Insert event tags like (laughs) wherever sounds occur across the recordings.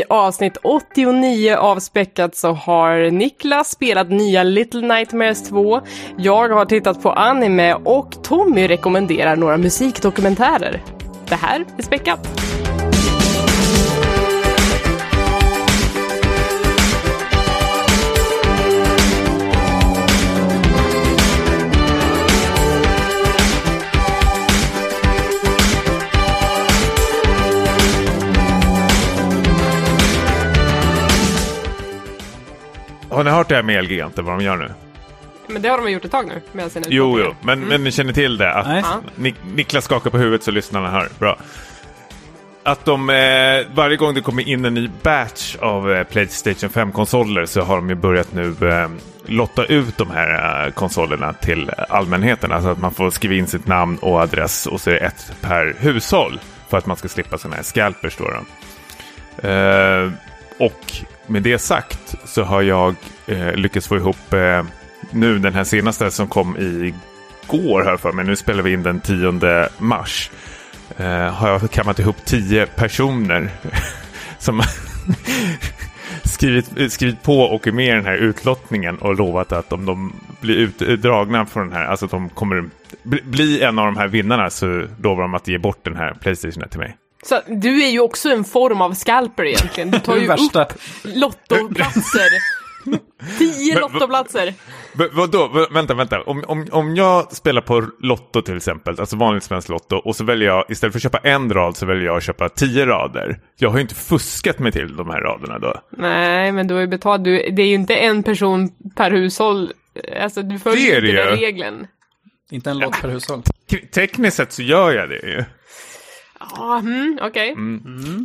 I avsnitt 89 av Späckat så har Niklas spelat nya Little Nightmares 2, jag har tittat på anime och Tommy rekommenderar några musikdokumentärer. Det här är Späckat. Har ni hört det här med Elgiganten, vad de gör nu? Men det har de gjort ett tag nu med sina Jo, utmaningar. jo, men, men ni känner till det? Att Nej. Nik Niklas skakar på huvudet så lyssnarna hör. Bra. Att de, eh, varje gång det kommer in en ny batch av eh, Playstation 5-konsoler så har de ju börjat nu eh, lotta ut de här eh, konsolerna till allmänheten. Alltså att man får skriva in sitt namn och adress och så är det ett per hushåll. För att man ska slippa sådana här scalpers då. då. Och med det sagt så har jag eh, lyckats få ihop eh, nu den här senaste som kom igår här för mig. Nu spelar vi in den 10 mars. Eh, har jag kammat ihop 10 personer (laughs) som (laughs) skrivit, skrivit på och är med i den här utlottningen och lovat att om de blir utdragna från den här, alltså att de kommer bli, bli en av de här vinnarna så lovar de att ge bort den här Playstation till mig. Så du är ju också en form av scalper egentligen. Du tar ju värsta. upp lottoplatser. (laughs) Tio lottoplatser. Vadå? Vänta, vänta. Om, om, om jag spelar på Lotto till exempel, alltså vanligt svenskt Lotto, och så väljer jag, istället för att köpa en rad så väljer jag att köpa tio rader. Jag har ju inte fuskat mig till de här raderna då. Nej, men du har ju betalt. Du, det är ju inte en person per hushåll. Alltså, du följer inte den regeln. Inte en lott per hushåll. Tekniskt sett så gör jag det ju. Ja, mm, okej.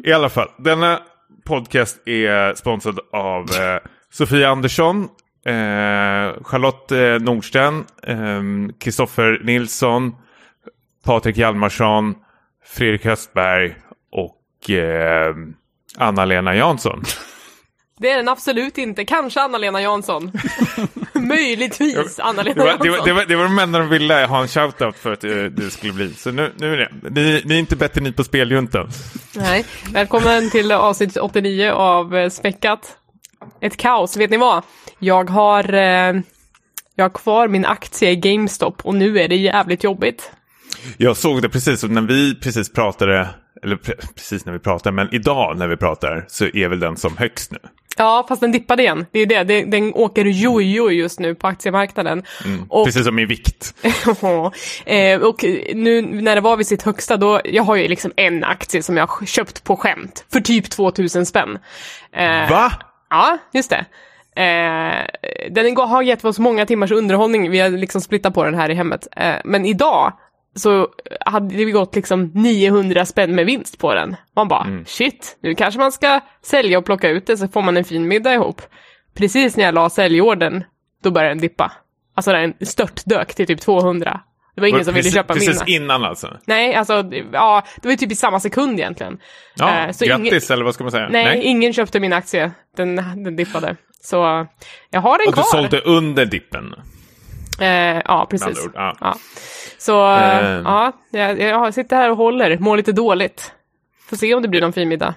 I alla fall, denna podcast är sponsrad av eh, Sofia Andersson, eh, Charlotte eh, Nordsten, eh, Kristoffer Nilsson, Patrik Hjalmarsson, Fredrik Höstberg och eh, Anna-Lena Jansson. Det är den absolut inte. Kanske Anna-Lena Jansson. (laughs) Möjligtvis Det Anna-Lena var, Jansson. det, var, det, var, det var de enda de ville ha en shoutout för att eh, det skulle bli. Så nu, nu är det. Ni, ni är inte bättre ni på speljuntan. Nej. Välkommen till avsnitt 89 av eh, Späckat. Ett kaos, vet ni vad? Jag har, eh, jag har kvar min aktie i GameStop och nu är det jävligt jobbigt. Jag såg det precis och när vi precis pratade, eller pre- precis när vi pratade, men idag när vi pratar så är väl den som högst nu. Ja, fast den dippade igen. Det är det. Den, den åker jojo just nu på aktiemarknaden. Och, Precis som i vikt. (laughs) eh, och nu när det var vid sitt högsta, då, jag har ju liksom en aktie som jag köpt på skämt för typ 2000 spänn. Eh, Va? Ja, just det. Eh, den har gett oss många timmars underhållning, vi har liksom splittat på den här i hemmet. Eh, men idag så hade vi gått liksom 900 spänn med vinst på den. Man bara, shit, nu kanske man ska sälja och plocka ut det så får man en fin middag ihop. Precis när jag la säljorden, då började den dippa. Alltså den störtdök till typ 200. Det var ingen som ville precis, köpa precis mina. innan alltså? Nej, alltså, ja, det var typ i samma sekund egentligen. Ja, Eh, så grattis ingen- eller vad ska man säga? Nej, ingen köpte min aktie. Den, den dippade. Så jag har den Och du kvar. sålde under dippen? Eh, ja, precis. ord. Ja. Ja. Så eh, ja, jag, jag sitter här och håller, mår lite dåligt. Får se om det blir någon fin middag.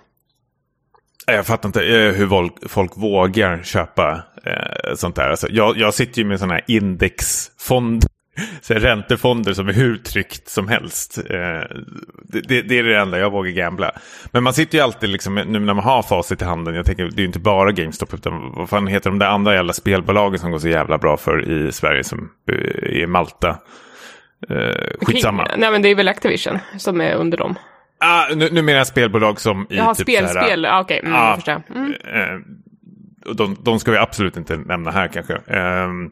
Jag fattar inte eh, hur folk, vågar köpa eh, sånt där. Alltså, jag, jag sitter ju med sådana här indexfond, (laughs) så räntefonder som är hur tryggt som helst. Eh, det, det, det är det enda jag vågar gambla. Men man sitter ju alltid, liksom, nu när man har facit i handen, jag tänker det är ju inte bara GameStop, utan vad fan heter de där andra jävla spelbolagen som går så jävla bra för i Sverige som eh, är Malta. Eh, skitsamma. Nej men det är väl Activision som är under dem. Ah, nu, nu menar jag spelbolag som i Jaha, typ spel, så här, spel, ah, okej, mm, Ja, jag förstår. Mm. eh, de, de ska vi absolut inte nämna här kanske. Ehm,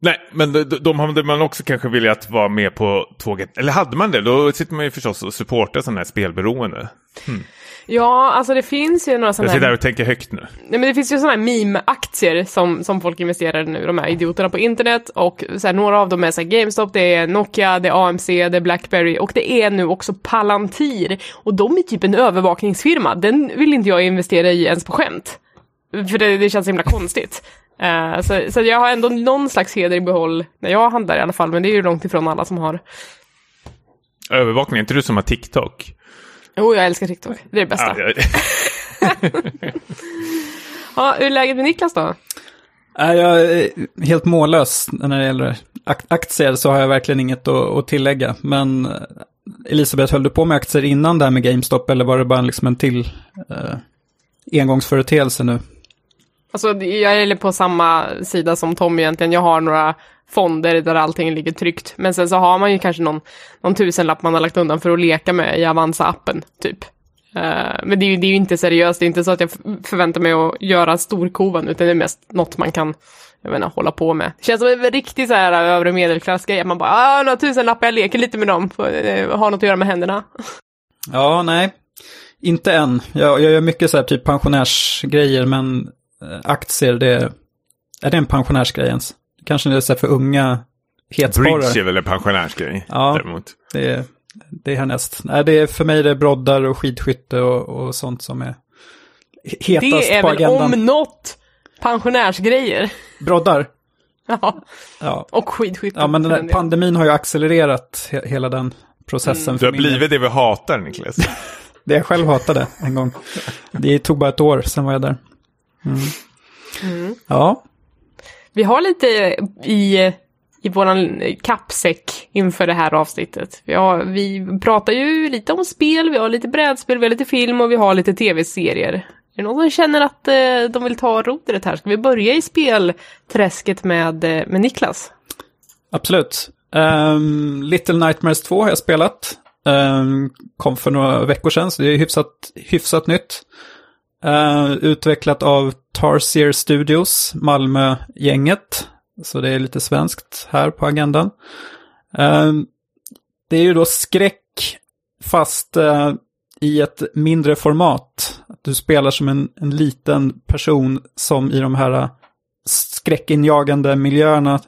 nej, men de, de hade man också kanske velat vara med på tåget. Eller hade man det? Då sitter man ju förstås och supportar sådana här spelberoende. Ja, alltså det finns ju några Jag sådana sitter där här, och tänker högt nu. nej, men det finns ju sådana här meme-aktier som, som folk investerar i nu, de här idioterna på internet och så här, några av dem är så här GameStop, det är Nokia, det är AMC, det är Blackberry och det är nu också Palantir och de är typ en övervakningsfirma, den vill inte jag investera i ens på skämt. För det, det känns så himla konstigt. Eh, så, så jag har ändå någon slags heder i behåll när jag handlar i alla fall, men det är ju långt ifrån alla som har. Övervakning, är inte du som har TikTok? Jo, jag älskar TikTok. Det är det bästa. Ja, (laughs) hur är läget med Niklas då? Jag är helt mållös när det gäller ak aktier så har jag verkligen inget att, att tillägga. Men eh, Elisabeth, höll du på med aktier innan det här med GameStop eller var det bara liksom en till eh, engångsföreteelse nu? Alltså, jag är på samma sida som Tom egentligen. Jag har några fonder där allting ligger tryggt. Men sen så har man ju kanske någon, någon tusenlapp man har lagt undan för att leka med i Avanza-appen, typ. Uh, men det är, ju, det är ju inte seriöst, det är inte så att jag förväntar mig att göra storkovan, utan det är mest något man kan jag menar, hålla på med. Det känns som en riktig så här eh, övre medelklassgrej, man bara, ah, några tusenlappar, jag leker lite med dem, uh, har något att göra med händerna. Ja, nej, inte än. Jag, jag gör mycket så här typ pensionärsgrejer, men aktier, det är det en pensionärsgrej ens? Kanske det är så för unga hetsparare. Bridge är väl en pensionärsgrej ja, däremot. Det är, det är härnäst. Nej, det är för mig det är broddar och skidskytte och, och sånt som är hetast Det är på väl agendan. om något pensionärsgrejer. Broddar? (laughs) Ja, Ja. och skidskytte. ja, men den pandemin har ju accelererat he hela den processen. Du för har blivit det vi hatar, Niklas. (laughs) Det jag själv hatade en gång. Det tog bara ett år, sen var jag där. Mm. Ja, Vi har lite i, i våran kappsäck inför det här avsnittet. Vi, har, vi pratar ju lite om spel, vi har lite brädspel, vi har lite film och vi har lite tv-serier. Är det någon som känner att eh, de vill ta rodret här? Ska vi börja i spelträsket med, eh, med Niklas? absolut. Ehm, Little Nightmares 2 har jag spelat. Ehm, kom för några veckor sedan, så det är hyfsat, hyfsat nytt. Eh, utvecklat av Tarsier Studios, Malmö-gänget. Så det är lite svenskt här på agendan. Uh, det är ju då skräck, fast uh, i ett mindre format. Att Du spelar som en, en liten person som i de här skräckinjagande miljöerna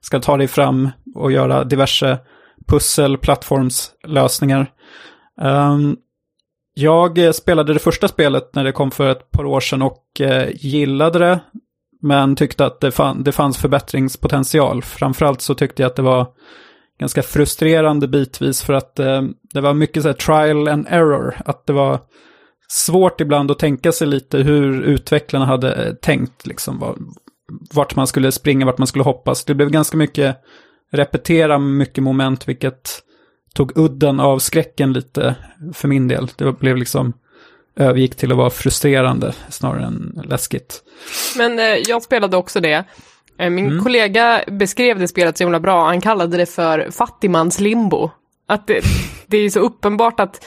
ska ta dig fram och göra diverse pussel, plattformslösningar. Ehm, jag eh, spelade det första spelet när det kom för ett par år sedan och eh, gillade det. Men tyckte att det, fann, det fanns förbättringspotential. Framförallt så tyckte jag att det var ganska frustrerande bitvis för att eh, det var mycket så här trial and error. Att det var svårt ibland att tänka sig lite hur utvecklarna hade eh, tänkt, liksom var, vart man skulle springa, vart man skulle hoppas. Det blev ganska mycket repetera mycket moment, vilket tog udden av skräcken lite för min del. Det blev liksom övergick till att vara frustrerande snarare än läskigt. Men eh, jag spelade också det. Eh, min Mm. kollega beskrev det spelet så himla bra, han kallade det för fattigmanslimbo. Att det, det är så uppenbart att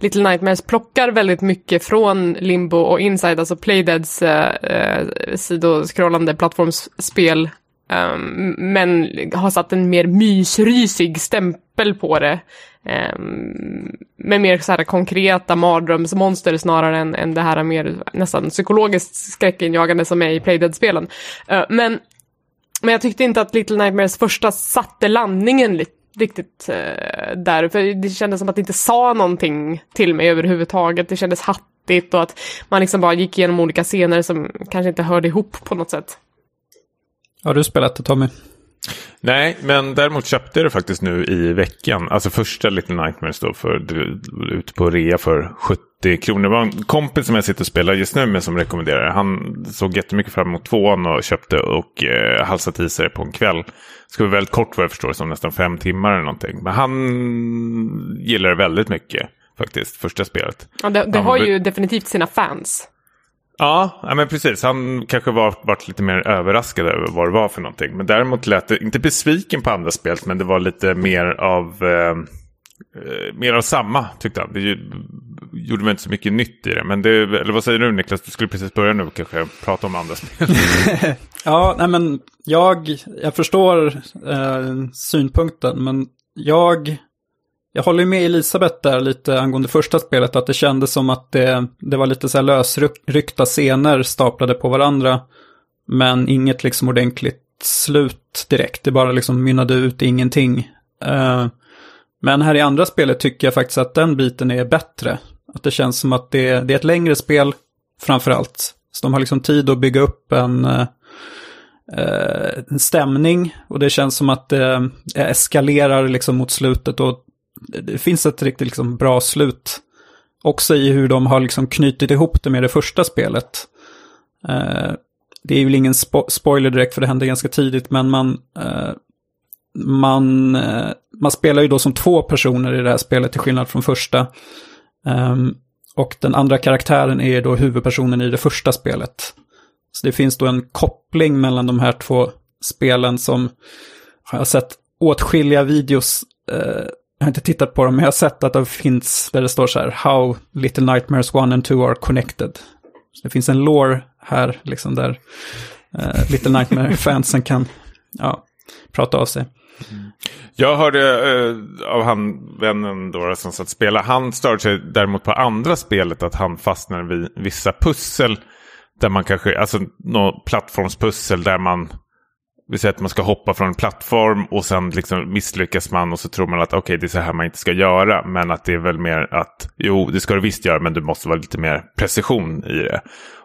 Little Nightmares plockar väldigt mycket från Limbo och Inside, alltså Playdeads eh, eh, sidoskrollande plattformsspel. Um, men har satt en mer mysrysig stämpel på det. Um, med mer så här konkreta mardrömsmonster snarare än, än det här mer nästan psykologiskt skräckinjagande som är i Playdead-spelen. Uh, men, men jag tyckte inte att Little Nightmares första satte landningen lite riktigt uh, där, för det kändes som att det inte sa någonting till mig överhuvudtaget. Det kändes hattigt och att man liksom bara gick igenom olika scener som kanske inte hörde ihop på något sätt. Har du spelat det Tommy? Nej, men däremot köpte jag det faktiskt nu i veckan. Alltså första Little Nightmares då för, ute på rea för 70 kronor. Det var en kompis som jag sitter och spelar just nu med som rekommenderar. Han såg jättemycket fram emot tvåan och köpte och eh, halsat i sig det på en kväll. Det ska vara väldigt kort vad jag förstår, som nästan fem timmar eller någonting. Men han gillar det väldigt mycket faktiskt, första spelet. Ja, det, det har ju definitivt sina fans. Ja, men precis. Han kanske var, varit lite mer överraskad över vad det var för någonting. Men däremot lät det, inte besviken på andra spelet, men det var lite mer av, eh, eh, mer av samma tyckte han. Det ju, gjorde väl inte så mycket nytt i det. Men det, eller vad säger du Niklas? Du skulle precis börja nu och kanske prata om andra spel. (laughs) Ja, nej men jag, jag förstår eh, synpunkten, men jag, jag håller med Elisabeth där lite angående första spelet, att det kändes som att det, det var lite så här lösryckta scener staplade på varandra, men inget liksom ordentligt slut direkt, det bara liksom mynnade ut ingenting. Eh, men här i andra spelet tycker jag faktiskt att den biten är bättre. Att det känns som att det, det är ett längre spel, framför allt. Så de har liksom tid att bygga upp en, eh, en stämning och det känns som att det eh, eskalerar liksom mot slutet och det finns ett riktigt liksom bra slut också i hur de har liksom knutit ihop det med det första spelet. Eh, det är väl ingen spo spoiler direkt för det hände ganska tidigt, men man, eh, man, eh, man spelar ju då som två personer i det här spelet till skillnad från första. Ehm, och den andra karaktären är då huvudpersonen i det första spelet. Så det finns då en koppling mellan de här två spelen som har jag sett åtskilliga videos, eh, jag har inte tittat på dem, men jag har sett att det finns där det står så här, How Little Nightmares 1 and 2 are connected. Så det finns en lore här, liksom där eh, Little Nightmare-fansen (laughs) kan ja, prata av sig. Jag hörde uh, av han vännen då som satt spela. Han störde sig däremot på andra spelet att han fastnar vid vissa pussel. Där man kanske, alltså något plattformspussel där man vi säger att man ska hoppa från en plattform och sen liksom misslyckas man och så tror man att okej okay, det är så här man inte ska göra. Men att det är väl mer att jo det ska du visst göra men du måste vara lite mer precision i det.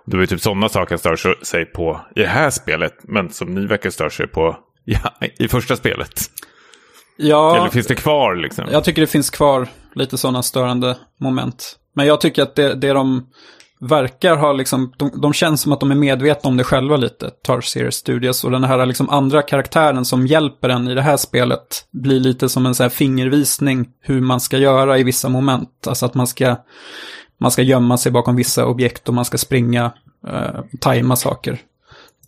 Det var ju typ sådana saker han stör sig på i det här spelet. Men som ni verkar stör sig på ja, i första spelet. Ja, Eller finns det kvar liksom? Jag tycker det finns kvar lite sådana störande moment. Men jag tycker att det, det de verkar ha liksom, de, de känns som att de är medvetna om det själva lite, Tar Series Studios. Och den här liksom andra karaktären som hjälper en i det här spelet blir lite som en så här fingervisning hur man ska göra i vissa moment. Alltså att man ska, man ska gömma sig bakom vissa objekt och man ska springa, eh, tajma saker.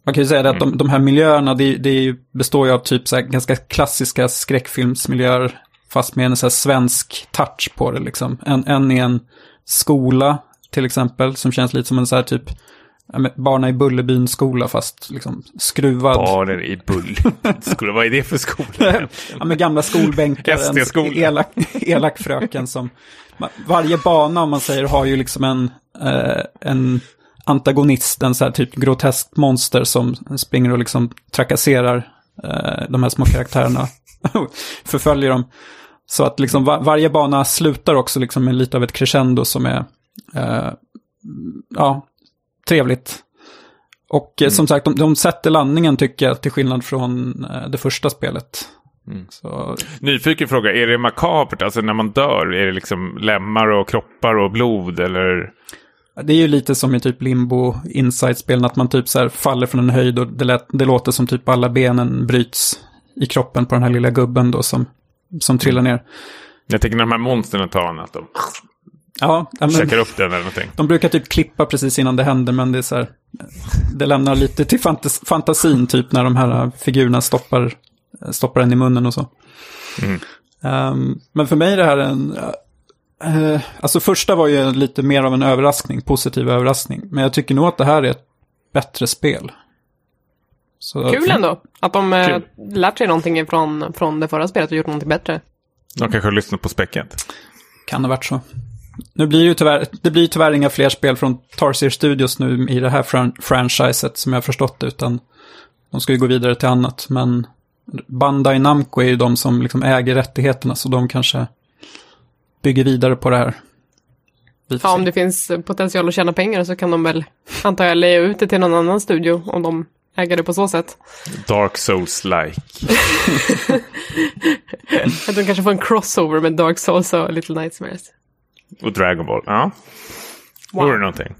Man kan ju säga att de, de här miljöerna, det, det består ju av typ så ganska klassiska skräckfilmsmiljöer, fast med en så svensk touch på det liksom. En, en är en skola, till exempel, som känns lite som en så här typ Barna i Bullerbyn skola fast liksom skruvad. Barnen i Bullerbyn skola, vad är det för skola? (laughs) ja, med gamla skolbänkar. en elak, elak fröken som... Varje bana om man säger har ju liksom en, eh, en antagonist, en så här typ groteskt monster som springer och liksom trakasserar eh, de här små karaktärerna. (laughs) förföljer dem. Så att liksom var, varje bana slutar också liksom med lite av ett crescendo som är ja, trevligt. Och eh, mm. som sagt, de, de sätter landningen tycker jag, till skillnad från eh, det första spelet. Mm. Så... Nyfiken fråga, är det makabert? Alltså när man dör, är det liksom lemmar och kroppar och blod eller? Det är ju lite som i typ limbo inside-spelen, att man typ så här faller från en höjd och det, lät, det låter som typ alla benen bryts i kroppen på den här lilla gubben då som, som trillar ner. Jag tänker när de här monstren tar en, att de ja, men, käkar upp den eller någonting. De brukar typ klippa precis innan det händer, men det är så här, det lämnar lite till fantas fantasin typ när de här figurerna stoppar, stoppar en i munnen och så. Mm. Um, men för mig är det här en, Eh, alltså första var ju lite mer av en överraskning, positiv överraskning. Men jag tycker nog att det här är ett bättre spel. Så, Kul ändå, att de eh, lärt sig någonting från, från det förra spelet och gjort någonting bättre. De kanske har lyssnat på späcket. Kan ha varit så. Nu blir det ju tyvärr, det blir tyvärr inga fler spel från Tarsier Studios nu i det här fran franchiset som jag har förstått det, utan de ska ju gå vidare till annat. Men Bandai Namco är ju de som liksom äger rättigheterna, så de kanske bygger vidare på det här. Ja, om det finns potential att tjäna pengar så kan de väl, antar jag, leja ut det till någon annan studio om de äger det på så sätt. Dark Souls-like. att (laughs) de kanske får en crossover med Dark Souls och Little Nightmares. Och Dragon Ball, ja. Wow. Vore någonting.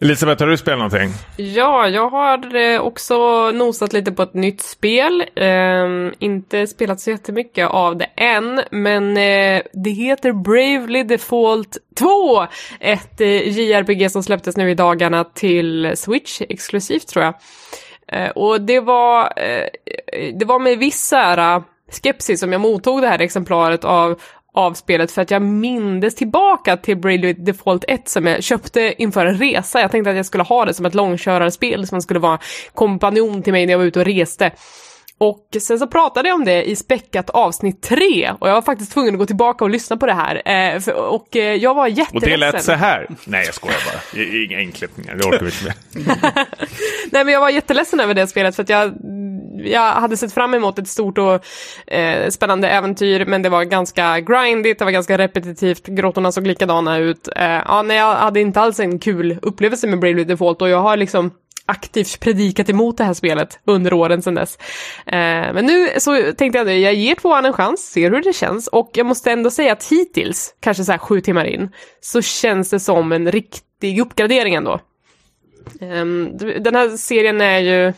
Elisabeth, har du spelat någonting? Ja, jag har eh, också nosat lite på ett nytt spel. Eh, inte spelat så jättemycket av det än, men eh, det heter Bravely Default 2. Ett eh, JRPG som släpptes nu i dagarna till Switch exklusivt tror jag. Eh, och det var, eh, det var med viss skepsis som jag mottog det här exemplaret av av spelet för att jag mindes tillbaka till Bravely Default 1 som jag köpte inför en resa. Jag tänkte att jag skulle ha det som ett långkörarspel som skulle vara kompanjon till mig när jag var ute och reste. Och sen så pratade jag om det i späckat avsnitt 3 och jag var faktiskt tvungen att gå tillbaka och lyssna på det här. Eh, och eh, jag var jätteledsen. Och det lät så här. Nej, jag skojar bara. Inga inklippningar, det orkar vi inte (laughs) med. Nej, men jag var jätteledsen över det spelet för att jag, jag hade sett fram emot ett stort och eh, spännande äventyr, men det var ganska grindigt, det var ganska repetitivt, grottorna såg likadana ut. Eh, ja, nej, jag hade inte alls en kul upplevelse med Bravely Default och jag har liksom aktivt predikat emot det här spelet under åren sedan dess. Eh, men nu så tänkte jag att jag ger tvåan en chans, ser hur det känns och jag måste ändå säga att hittills, kanske så här sju timmar in, så känns det som en riktig uppgradering ändå. Eh, den här serien är ju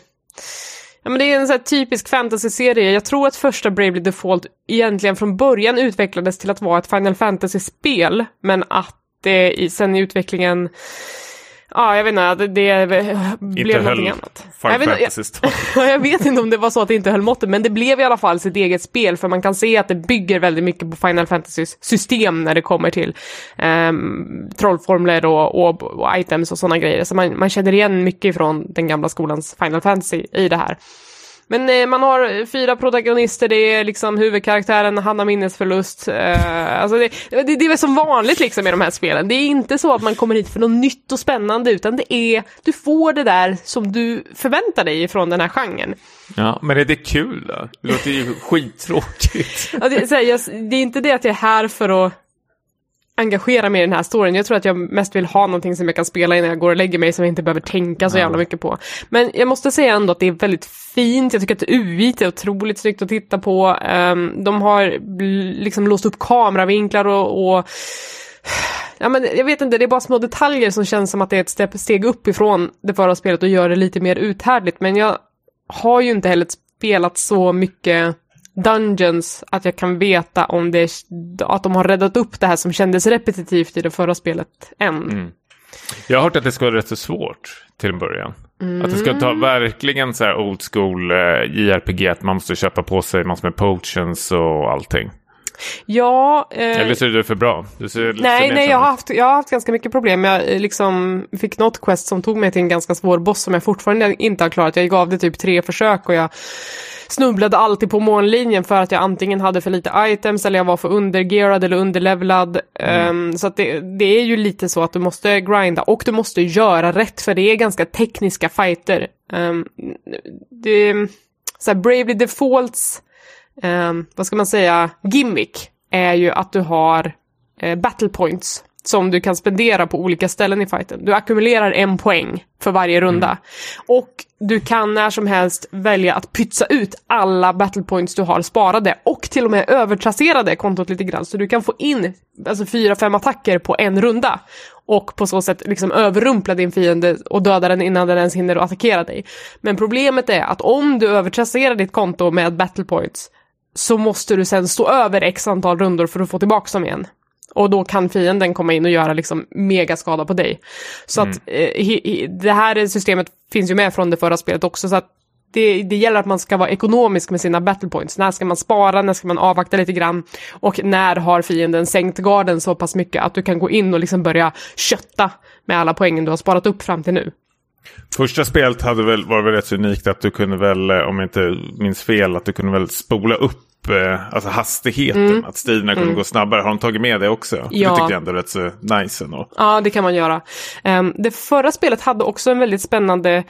Ja, men det är en sån typisk fantasy-serie. Jag tror att första Bravely Default egentligen från början utvecklades till att vara ett Final Fantasy-spel, men att det i, sen i utvecklingen Ja, jag vet inte, det, det blev inte någonting annat. Jag, vet, jag, (laughs) jag vet inte om det var så att det inte höll måttet, men det blev i alla fall sitt eget spel, för man kan se att det bygger väldigt mycket på Final Fantasys system när det kommer till um, trollformler och, och, och, items och sådana grejer. Så man, man känner igen mycket från den gamla skolans Final Fantasy i det här. Men eh, man har fyra protagonister, det är liksom huvudkaraktären, han har minnesförlust. Eh, alltså det, det, det är väl som vanligt liksom i de här spelen. Det är inte så att man kommer hit för något nytt och spännande, utan det är, du får det där som du förväntar dig från den här genren. Ja, men är det kul då? Det låter ju (laughs) skittråkigt. Ja, det, här, jag, det är inte det att jag är här för att engagera mig i den här storyn. Jag tror att jag mest vill ha någonting som jag kan spela innan jag går och lägger mig som jag inte behöver tänka så jävla mycket på. Men jag måste säga ändå att det är väldigt fint. Jag tycker att UI är otroligt snyggt att titta på. Um, de har liksom låst upp kameravinklar och, och Ja, men jag vet inte, det är bara små detaljer som känns som att det är ett steg upp ifrån det förra spelet och gör det lite mer uthärdligt. Men jag har ju inte heller spelat så mycket Dungeons att jag kan veta om det, att de har räddat upp det här som kändes repetitivt i det förra spelet än. Mm. Jag har hört att det ska vara rätt så svårt till en början. Mm. Att det ska ta mm. verkligen så här old school eh, JRPG, att man måste köpa på sig massor med potions och allting. Ja. Eh, Eller så är det för bra? Du nej, nej jag, har haft, jag har haft ganska mycket problem. Jag eh, liksom fick något quest som tog mig till en ganska svår boss som jag fortfarande inte har klarat. Jag gav det typ tre försök och jag snubblade alltid på månlinjen för att jag antingen hade för lite items eller jag var för undergearad eller underlevlad. Mm. Um, så att det, det, är ju lite så att du måste grinda och du måste göra rätt för det är ganska tekniska fighter. Um, det, så här, Bravely Defaults, um, vad ska man säga, gimmick är ju att du har uh, battle points som du kan spendera på olika ställen i fighten. Du ackumulerar en poäng för varje runda. Mm. Och du kan när som helst välja att pytsa ut alla battle points du har sparade och till och med övertrassera kontot lite grann. Så du kan få in alltså fyra, fem attacker på en runda. Och på så sätt liksom överrumpla din fiende och döda den innan den ens hinner attackera dig. Men problemet är att om du övertrasserar ditt konto med battle points så måste du sen stå över x antal rundor för att få tillbaka dem igen. Och då kan fienden komma in och göra liksom megaskada på dig. Så mm. att eh, det här systemet finns ju med från det förra spelet också, så att det, det gäller att man ska vara ekonomisk med sina battle points. När ska man spara, när ska man avvakta lite grann och när har fienden sänkt garden så pass mycket att du kan gå in och liksom börja kötta med alla poängen du har sparat upp fram till nu. Första spelet hade väl, var väl rätt unikt att du kunde väl, eh, om jag inte minns fel, att du kunde väl spola upp alltså hastigheten, mm. att striderna kunde mm. gå snabbare. Har de tagit med det också? Ja. Det tycker jag ändå är rätt så nice ändå. Ja, det kan man göra. Um, det förra spelet hade också en väldigt spännande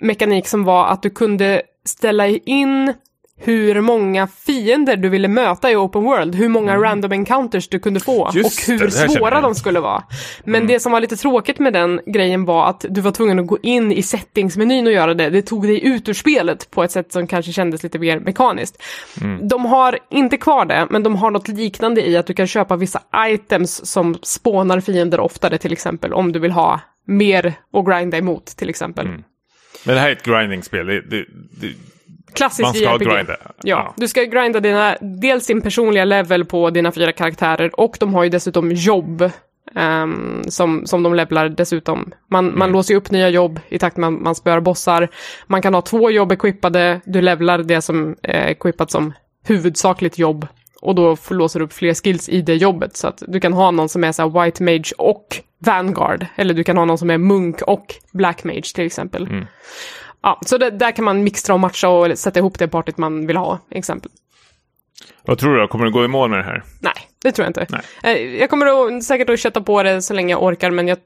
mekanik som var att du kunde ställa in hur många fiender du ville möta i open world, hur många mm. random encounters du kunde få Just och hur det, det svåra de skulle vara. Men mm. det som var lite tråkigt med den grejen var att du var tvungen att gå in i settingsmenyn och göra det. Det tog dig ut ur spelet på ett sätt som kanske kändes lite mer mekaniskt. Mm. De har inte kvar det, men de har något liknande i att du kan köpa vissa items som spånar fiender oftare till exempel, om du vill ha mer att grinda emot till exempel. Mm. Men det här är ett grinding-spel. Det, det, Klassiskt Man ska JRPG. grinda. Ja. ja, du ska grinda dina, dels din personliga level på dina fyra karaktärer och de har ju dessutom jobb Um, som, som de levlar dessutom. Man, mm. man låser upp nya jobb i takt med att man spöar bossar. Man kan ha två jobb equippade, du levlar det som är equippat som huvudsakligt jobb. Och då låser du upp fler skills i det jobbet. Så att du kan ha någon som är så White Mage och Vanguard. Eller du kan ha någon som är Munk och Black Mage till exempel. Mm. Ja, så det, där kan man mixtra och matcha och sätta ihop det partyt man vill ha, exempel. Vad tror du då? Kommer du gå i mål med det här? Nej, det tror jag inte. Nej. Eh, jag kommer att, säkert att kötta på det så länge jag orkar, men jag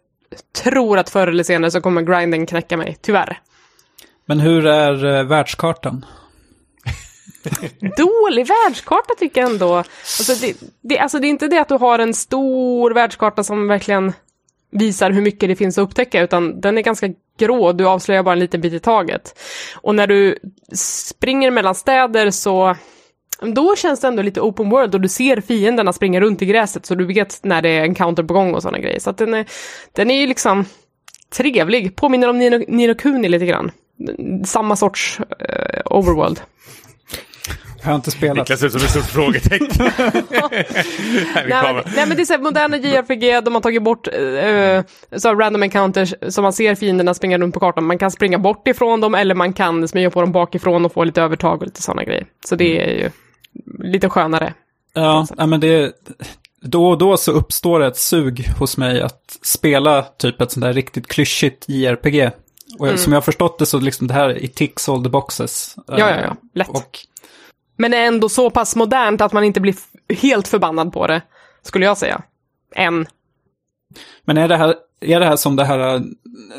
tror att förr eller senare så kommer grinden knäcka mig, tyvärr. Men hur är uh, världskartan? (laughs) Dålig världskarta tycker jag ändå. Alltså det, det, alltså det är inte det att du har en stor världskarta som verkligen visar hur mycket det finns att upptäcka, utan den är ganska grå, du avslöjar bara en liten bit i taget. Och när du springer mellan städer så då känns det ändå lite open world och du ser fienderna springa runt i gräset så du vet när det är en counter på gång och sådana grejer. Så att den är, den är ju liksom trevlig, påminner om Nino, Nino Kuni lite grann. Samma sorts uh, overworld. Jag har inte spelat. Niklas ser ut som ett stort frågetecken. (laughs) nej, men, nej men det är så här, moderna JRPG, de har tagit bort uh, så random encounters, så man ser fienderna springa runt på kartan. Man kan springa bort ifrån dem eller man kan smyga på dem bakifrån och få lite övertag och lite sådana grejer. Så det är ju lite skönare. Ja, nej, men det då och då så uppstår det ett sug hos mig att spela typ ett sånt där riktigt klyschigt JRPG. Och mm. som jag har förstått det så liksom det här i ticks all the boxes. Ja, ja, ja. Lätt. Och men är ändå så pass modernt att man inte blir helt förbannad på det, skulle jag säga. Än. Men är det här, är det här som det här eh,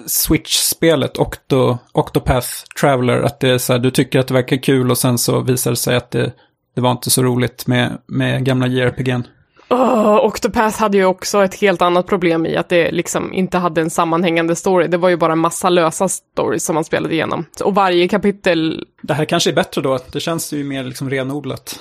Switch-spelet, Octo, Octopath Traveler, att det är så här, du tycker att det verkar kul och sen så visar det sig att det, det var inte så roligt med, med gamla JRPG'n? Oh, Octopath hade ju också ett helt annat problem i att det liksom inte hade en sammanhängande story. Det var ju bara en massa lösa stories som man spelade igenom. Och varje kapitel... Det här kanske är bättre då, det känns ju mer liksom renodlat.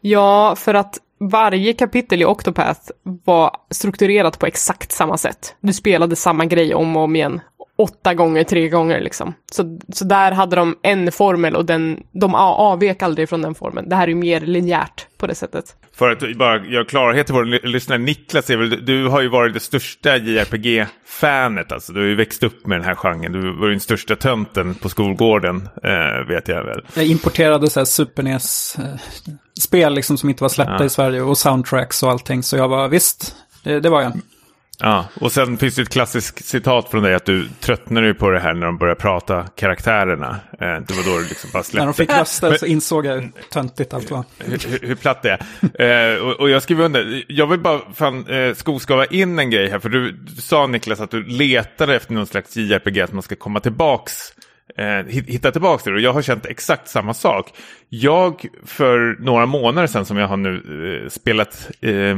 Ja, för att varje kapitel i Octopath var strukturerat på exakt samma sätt. Du spelade samma grej om och om igen. Åtta gånger, tre gånger liksom. Så, så där hade de en formel och den, de avvek aldrig från den formeln. Det här är ju mer linjärt på det sättet. För att bara göra klarhet till våra lyssnare, Niklas är väl, du har ju varit det största JRPG-fanet, alltså du har ju växt upp med den här genren. Du var ju den största tönten på skolgården, eh, vet jag väl. Jag importerade så här Super NES-spel liksom som inte var släppta ja. i Sverige och soundtracks och allting, så jag var visst, det, det var jag. Ja, och sen finns det ett klassiskt citat från dig att du tröttnade på det här när de började prata karaktärerna. Eh, det var då du liksom bara släppte. När de fick röster så insåg jag hur töntigt allt var. Hur, hur platt det är. Eh, och, och, jag skriver under, jag vill bara fan eh, skoskava in en grej här. För du, du sa Niklas att du letade efter någon slags JRPG, att man ska komma tillbaks hitta tillbaka till det. Och jag har känt exakt samma sak. Jag för några månader sedan som jag har nu eh, spelat eh,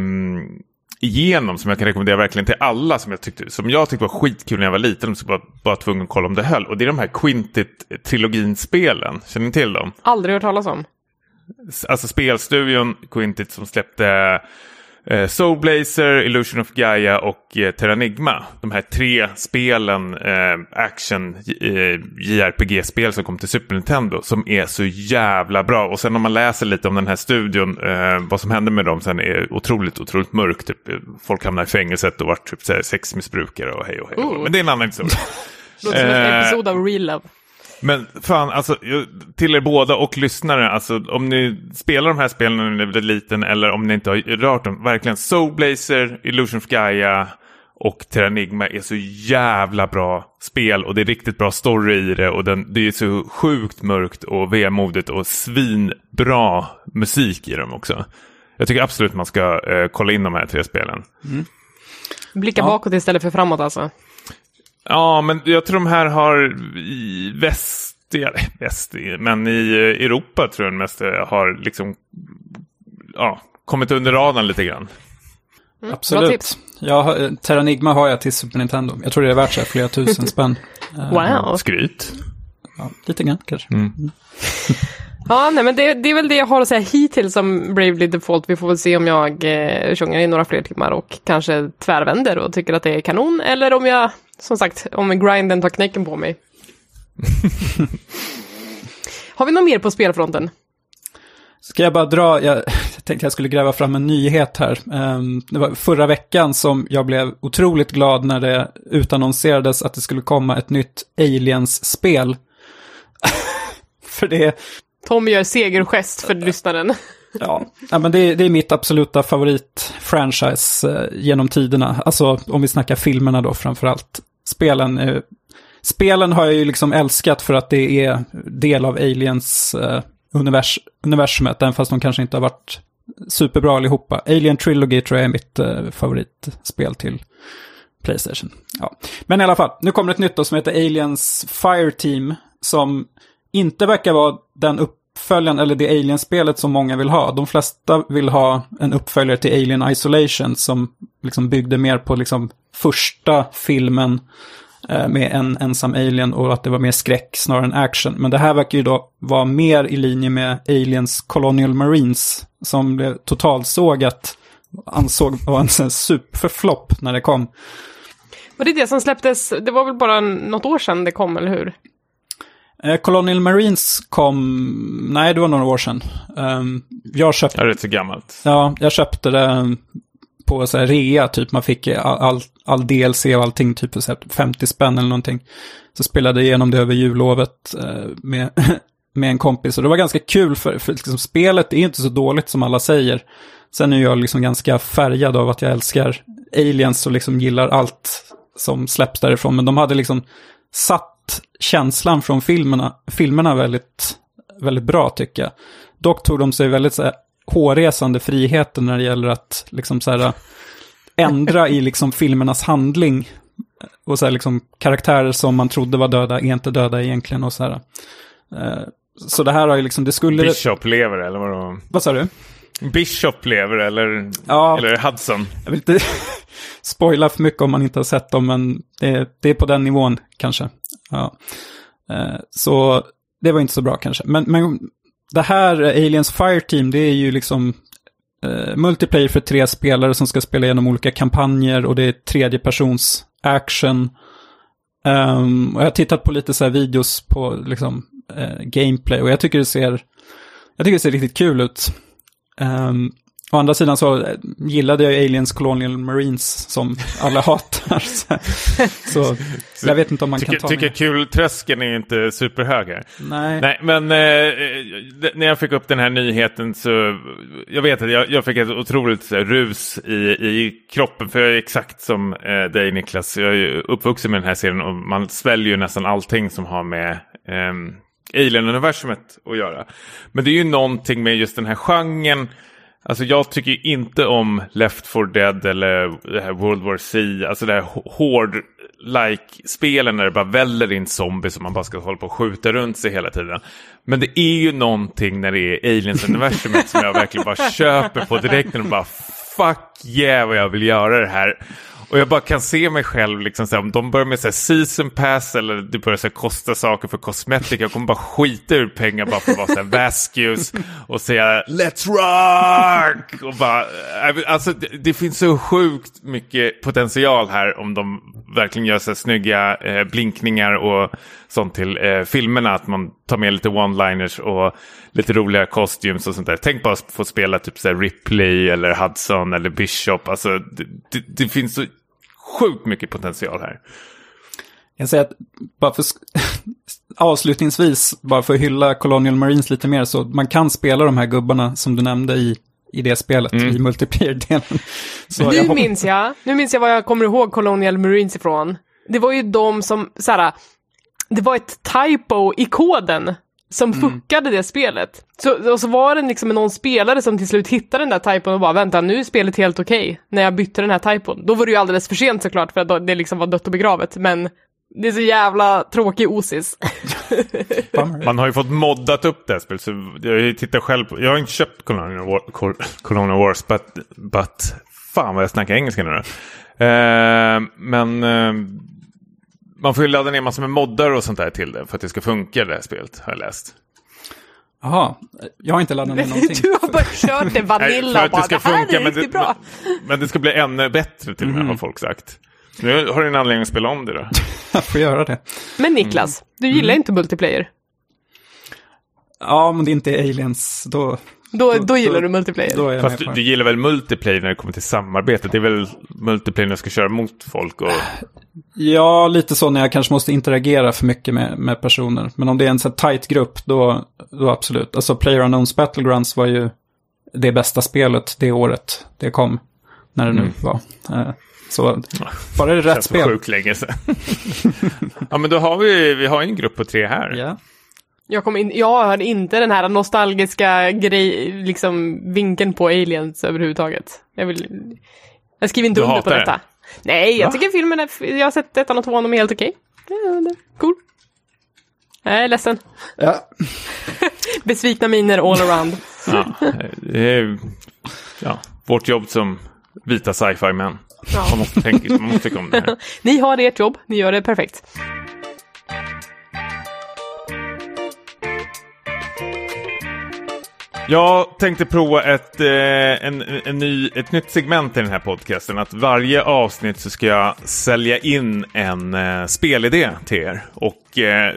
igenom som jag kan rekommendera verkligen till alla som jag tyckte, som jag tyckte var skitkul när jag var liten. Så var bara tvungen att kolla om det höll. Och det är de här Quintit-trilogin-spelen. Känner ni till dem? Aldrig hört talas om. Alltså spelstudion Quintit som släppte eh, Soulblazer, Illusion of Gaia och eh, Terranigma. De här tre spelen, eh, action eh, JRPG-spel som kom till Super Nintendo som är så jävla bra. Och sen om man läser lite om den här studion, eh, vad som hände med dem sen är otroligt, otroligt mörkt. Typ, folk hamnar i fängelset och vart typ, sexmissbrukare och hej och hej. Uh. Men det är en annan historia. Låter som en episod av Real Love. Men fan, alltså, till er båda och lyssnare, alltså, om ni spelar de här spelen när ni är liten eller om ni inte har rört dem, verkligen Soulblazer, Illusion of Gaia och Terranigma är så jävla bra spel och det är riktigt bra story i det och den, det är så sjukt mörkt och vemodigt och svinbra musik i dem också. Jag tycker absolut man ska eh, kolla in de här tre spelen. Mm. Blicka ja. bakåt istället för framåt alltså. Ja, men jag tror de här har i väst, väst men i Europa tror jag de mest har liksom ja, kommit under radarn lite grann. Mm, Absolut. Ja, Terranigma har jag till Super Nintendo. Jag tror det är värt sig flera tusen spänn. Wow. Skryt. Ja, lite grann kanske. Mm. (laughs) Ja, nej, men det, det, är väl det jag har att säga hittills om Bravely Default. Vi får väl se om jag eh, sjunger i några fler timmar och kanske tvärvänder och tycker att det är kanon. Eller om jag, som sagt, om grinden tar knäcken på mig. (laughs) har vi något mer på spelfronten? Ska jag bara dra, jag tänkte jag skulle gräva fram en nyhet här. Ehm, det var förra veckan som jag blev otroligt glad när det utannonserades att det skulle komma ett nytt Aliens-spel. (laughs) För det, Tom gör segergest för lyssnaren. Ja, ja men det är, det är mitt absoluta favoritfranchise eh, genom tiderna. Alltså om vi snackar filmerna då framförallt. Spelen, eh, spelen har jag ju liksom älskat för att det är del av Aliens eh, univers universumet, även fast de kanske inte har varit superbra allihopa. Alien Trilogy tror jag är mitt eh, favoritspel till Playstation. Ja. Men i alla fall, nu kommer ett nytt då som heter Aliens Fire Team, som inte verkar vara den uppföljaren eller det Alien-spelet som många vill ha. De flesta vill ha en uppföljare till Alien Isolation som liksom byggde mer på liksom första filmen. eh, med en ensam alien och att det var mer skräck snarare än action. Men det här verkar ju då vara mer i linje med Aliens Colonial Marines som blev totalsågat, ansåg var en superflopp när det kom. Var det det som släpptes, det var väl bara något år sedan det kom, eller hur? Eh, Colonial Marines kom, nej det var några år sedan. Um, jag köpte... Ja, rätt så gammalt. Ja, jag köpte det på så här rea, typ man fick all, all, all DLC och allting, typ så här 50 spänn eller någonting. Så spelade jag igenom det över jullovet eh, med, (laughs) med en kompis och det var ganska kul för, för liksom, spelet är inte så dåligt som alla säger. Sen är jag liksom ganska färgad av att jag älskar aliens och liksom gillar allt som släpps därifrån. Men de hade liksom satt känslan från filmerna, filmerna väldigt, väldigt bra tycker jag. Dock tog de sig väldigt så här, hårresande friheten när det gäller att liksom så här, ändra i liksom filmernas handling. Och så här, liksom, karaktärer som man trodde var döda är inte döda egentligen och så här. Eh, så det här har ju liksom, det skulle... Bishop lever eller vadå? Vad sa du? Bishop lever eller, Ja. eller Hudson? Jag vill inte (laughs) spoila för mycket om man inte har sett dem, men det, det är på den nivån kanske. Ja. Eh, Så det var inte så bra kanske. Men, men det här Aliens Fireteam, det är ju liksom eh, multiplayer för tre spelare som ska spela igenom olika kampanjer och det är tredje persons action. Ehm, och jag har tittat på lite så här videos på liksom, eh, gameplay och jag tycker det ser, jag tycker det ser riktigt kul ut. Um, å andra sidan så eh, gillade jag Aliens Colonial Marines som alla (laughs) hatar. så, så jag vet inte om man Tycker, kan ta tycker kul-tröskeln är inte superhög här. Nej. Nej, men eh, eh, när jag fick upp den här nyheten så, jag vet att jag, jag fick ett otroligt här, rus i, i kroppen. För jag är exakt som eh, dig Niklas, jag är ju uppvuxen med den här serien och man sväljer ju nästan allting som har med ehm, Alien-universumet att göra. Men det är ju någonting med just den här genren. Alltså jag tycker ju inte om Left 4 Dead eller det här World War C. Alltså det här hård like spelen när det bara väller in zombies och man bara ska hålla på och skjuta runt sig hela tiden. Men det är ju någonting när det är Aliens-universumet (laughs) som jag verkligen bara köper på direkt. När de bara fuck yeah vad jag vill göra det här. Och jag bara kan se mig själv, liksom, så här, om de börjar med så här, season pass eller det börjar så här, kosta saker för kosmetika. Jag kommer bara skita ur pengar bara för att vara så här Vascus och säga Let's rock! Och bara, eh, alltså, det, det finns så sjukt mycket potential här om de verkligen gör så här, snygga eh, blinkningar och sånt till eh, filmerna. Att man tar med lite one-liners och lite roliga costumes och sånt där. Tänk bara att få spela typ så här, Ripley eller Hudson eller Bishop. Alltså, det, det, det finns så sjukt mycket potential här. Jag säger att bara för (laughs) avslutningsvis, bara för att hylla Colonial Marines lite mer, så man kan spela de här gubbarna som du nämnde i, i det spelet, i multiplayer-delen. (laughs) Så jag Nu hop- minns jag, nu minns jag vad jag kommer ihåg Colonial Marines ifrån. Det var ju de som, såhär, det var ett typo i koden som fuckade det spelet. Så, och så var det liksom någon spelare som till slut hittade den där typon och bara vänta, nu är spelet helt okej när jag bytte den här typon. Då var det ju alldeles för sent såklart för att det liksom var dött och begravet, men det är så jävla tråkig osis. (laughs) Man har ju fått moddat upp det här spelet. Så jag tittar själv på, jag har inte köpt Colonial, War, Col- Colonial Wars, but, but fan vad jag snackar engelska nu. Eh, men eh, man får ju ladda ner massor med moddar och sånt där till det för att det ska funka det här spelet, har jag läst. Jaha, jag har inte laddat ner någonting. du har bara kört det Nej, vanilla för och bara, det här är men riktigt bra. Men, men det ska bli ännu bättre till och med, har folk sagt. Nu har du en anledning att spela om det då. (laughs) Jag får göra det. Men Niklas, du gillar inte multiplayer. Ja, men det är inte aliens, då, Då, då, Då- gillar då- du multiplayer. då jag Fast du, du det. gillar väl multiplayer när det kommer till samarbete? Det är väl multiplayer när du ska köra mot folk och... Ja, lite så när jag kanske måste interagera för mycket med, med personer. Men om det är en så här tight grupp, då, då absolut. Alltså Player Unknowns Battlegrounds var ju det bästa spelet det året det kom. När det nu var. Eh, Så bara det (laughs) är rätt Känns för spel. sjukt länge sedan. (laughs) ja, men då har vi, vi har en grupp på tre här. Ja. Jag, kom in, jag har inte den här nostalgiska grej, liksom vinkeln på aliens överhuvudtaget. Jag vill... Jag skriver inte Du under på detta. den? Nej, jag Va? tycker filmen är... Jag har sett ettan och tvåan, de är helt okej. Det är Cool. Jag är ledsen. Ja. (laughs) Besvikna miner all around. Ja, det är ja, vårt jobb som vita sci-fi män. Ja. Man, måste tänka, man måste tycka om det här. (laughs) Ni har ert jobb, ni gör det perfekt. Jag tänkte prova ett, eh, en, en ny, ett nytt segment i den här podcasten. Att varje avsnitt så ska jag sälja in en eh, spelidé till er. Och eh,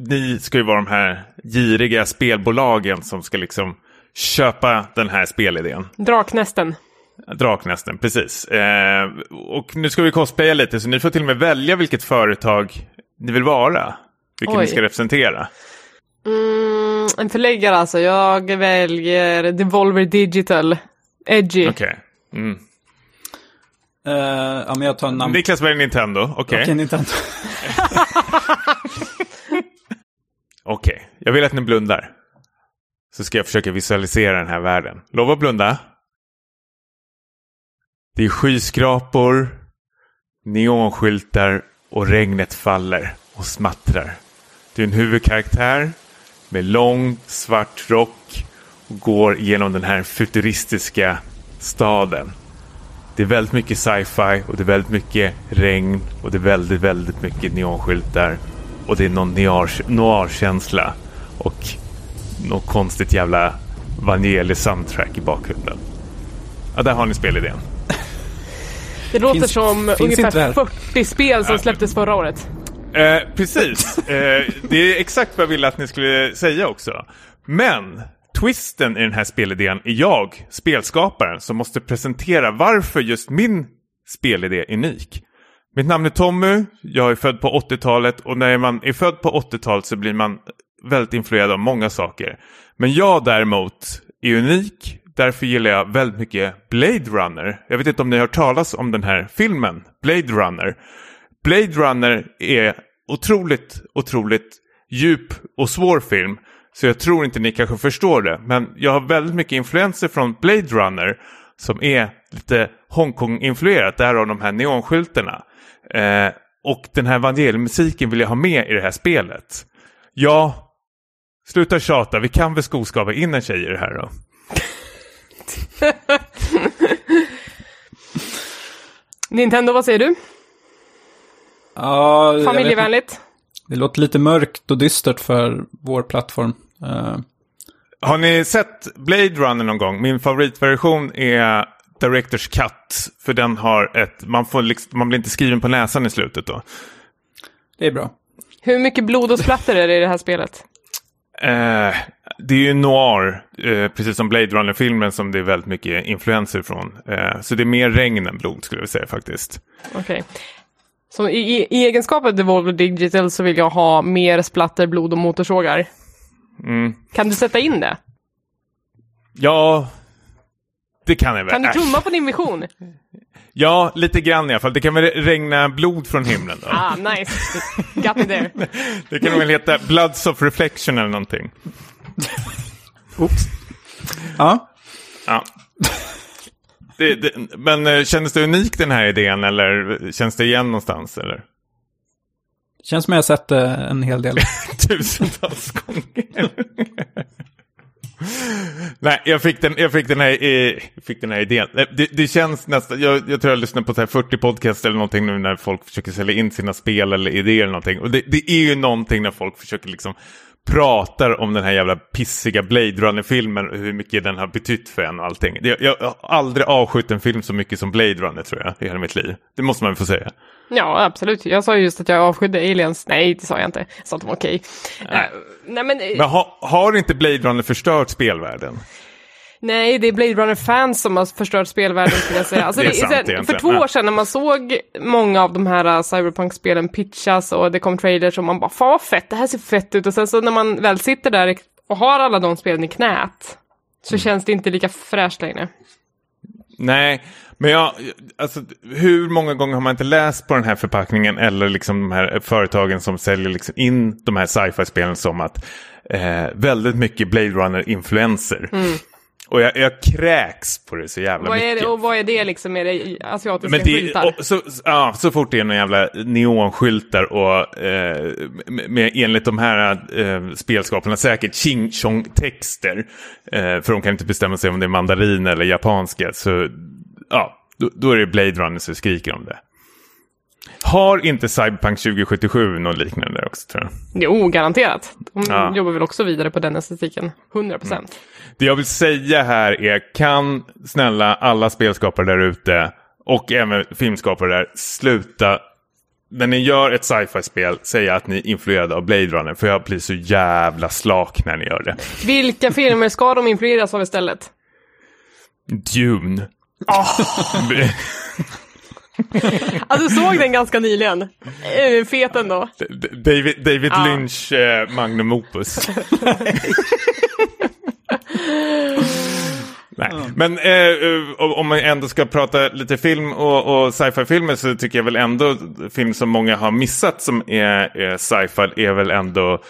ni ska ju vara de här giriga spelbolagen som ska liksom köpa den här spelidén. Draknästen. Draknästen, precis. Eh, och nu ska vi cosplaya lite så ni får till och med välja vilket företag ni vill vara. Vilket Oj. ni ska representera. Mm, en förläggare alltså. Jag väljer Devolver Digital. Edgy. Okej. Mm. Eh, ja, men jag tar namn. Niklas väljer Nintendo, okej. Okej, Nintendo. (laughs) Okej, jag vill att ni blundar. Så ska jag försöka visualisera den här världen. Lova att blunda. Det är skyskrapor, neonskyltar och regnet faller och smattrar. Det är en huvudkaraktär med lång svart rock och går genom den här futuristiska staden. Det är väldigt mycket sci-fi och det är väldigt mycket regn och det är väldigt, väldigt mycket neonskyltar. Och det är någon noir- noir-känsla och något konstigt jävla Vangelis-soundtrack i bakgrunden. Ja, där har ni spelidén. Det låter Finns- som finns ungefär inte det här? 40 spel som släpptes förra året. Eh, precis. Eh, det är exakt vad jag ville att ni skulle säga också. Men twisten i den här spelidén är jag, spelskaparen, som måste presentera varför just min spelidé är unik. Mitt namn är Tommy, jag är född på 80-talet och när man är född på 80-talet så blir man väldigt influerad av många saker. Men jag däremot är unik, därför gillar jag väldigt mycket Blade Runner. Jag vet inte om ni har hört talas om den här filmen, Blade Runner. Blade Runner är otroligt, otroligt djup och svår film. Så jag tror inte ni kanske förstår det. Men jag har väldigt mycket influenser från Blade Runner som är lite Hongkong-influerat. Därav de här neonskyltarna. Eh, och den här evangeliemusiken vill jag ha med i det här spelet. Ja, sluta tjata. Vi kan väl skoskava in en tjej i det här då? (laughs) Nintendo, vad säger du? Ja. Familjevänligt? Det låter lite mörkt och dystert för vår plattform. Eh, Har ni sett Blade Runner någon gång? Min favoritversion är Directors Cut. För den har ett, man, får liksom, man blir inte skriven på näsan i slutet då. det är bra. Hur mycket blod och splatter är det i det här spelet? Eh, det är ju noir, eh, precis som Blade Runner-filmen som det är väldigt mycket influenser från. Eh, så det är mer regn än blod skulle jag säga faktiskt. Okej. Så i, i, i egenskap av Devolver Digital så vill jag ha mer splatter, blod och motorsågar. Mm. Kan du sätta in det? Ja, det kan jag väl. Kan du tumma på din vision? Ja, lite grann i alla fall. Det kan väl regna blod från himlen då. Ah, nice. Got me there. (laughs) Det kan väl heta Bloods of Reflection eller någonting. Oops. Ja, Ja. Det, det, men eh, kändes det unik den här idén eller känns det igen någonstans? Eller? känns som jag har sett det en hel del. (laughs) Tusentals gånger. Nej, jag fick den, jag fick den, här, eh, fick den här idén. Eh, Det, det känns nästan, jag, jag tror jag lyssnar på så här 40 podcast eller någonting nu när folk försöker sälja in sina spel eller idéer eller någonting. Och det, det är ju någonting när folk försöker liksom pratar om den här jävla pissiga Blade Runner-filmen och hur mycket den har betytt för en och allting. Jag, jag har aldrig avskytt en film så mycket som Blade Runner tror jag i hela mitt liv. Det måste man väl få säga. Ja, absolut. Jag sa ju just att jag avskydde aliens. Nej, det sa jag inte. Jag sa att de var okej. Eh, nej, men, eh, Men ha, har inte Blade Runner förstört spelvärlden? Nej, det är Blade Runner-fans som har förstört spelvärlden skulle jag säga. Alltså, (laughs) Det är det sant här, för två år sedan när man såg många av de här uh, Cyberpunk-spelen pitchas och det kom trailers och man bara, fan vad fett, det här ser fett ut. Och sen så när man väl sitter där och har alla de spelen i knät så Mm. känns det inte lika fräscht längre. Nej, men jag, alltså, hur många gånger har man inte läst på den här förpackningen eller liksom de här företagen som säljer liksom in de här sci-fi-spelen som att eh, väldigt mycket Blade Runner-influenser. Och jag, jag kräks på det så jävla Vad mycket. det, och vad är det liksom? Är det asiatiska Men det, skyltar? och, så, ja, så fort det är några jävla neonskyltar och eh, med, enligt de här eh, spelskaparna säkert ching chong texter. Eh, för de kan inte bestämma sig om det är mandarin eller japanska. Så ja, då, då är det Blade Runner som skriker om det. Har inte Cyberpunk 2077 något liknande också tror jag? Jo, garanterat. De Ja. jobbar väl också vidare på den estetiken. 100 procent. Det jag vill säga här är, kan snälla alla spelskapare där ute och även filmskapare där, sluta när ni gör ett sci-fi-spel säga att ni är influerade av Blade Runner. För jag blir så jävla slak när ni gör det. Vilka filmer ska de influeras av istället? Dune. (laughs) (laughs) Alltså, såg den ganska nyligen. Eh, Fet ändå. David, David Ja. Lynch eh, Magnum Opus. (laughs) Nej. Men eh, om- man ändå ska prata lite film och, och sci-fi-filmer så tycker jag väl ändå film som många har missat som är, är sci-fi är väl ändå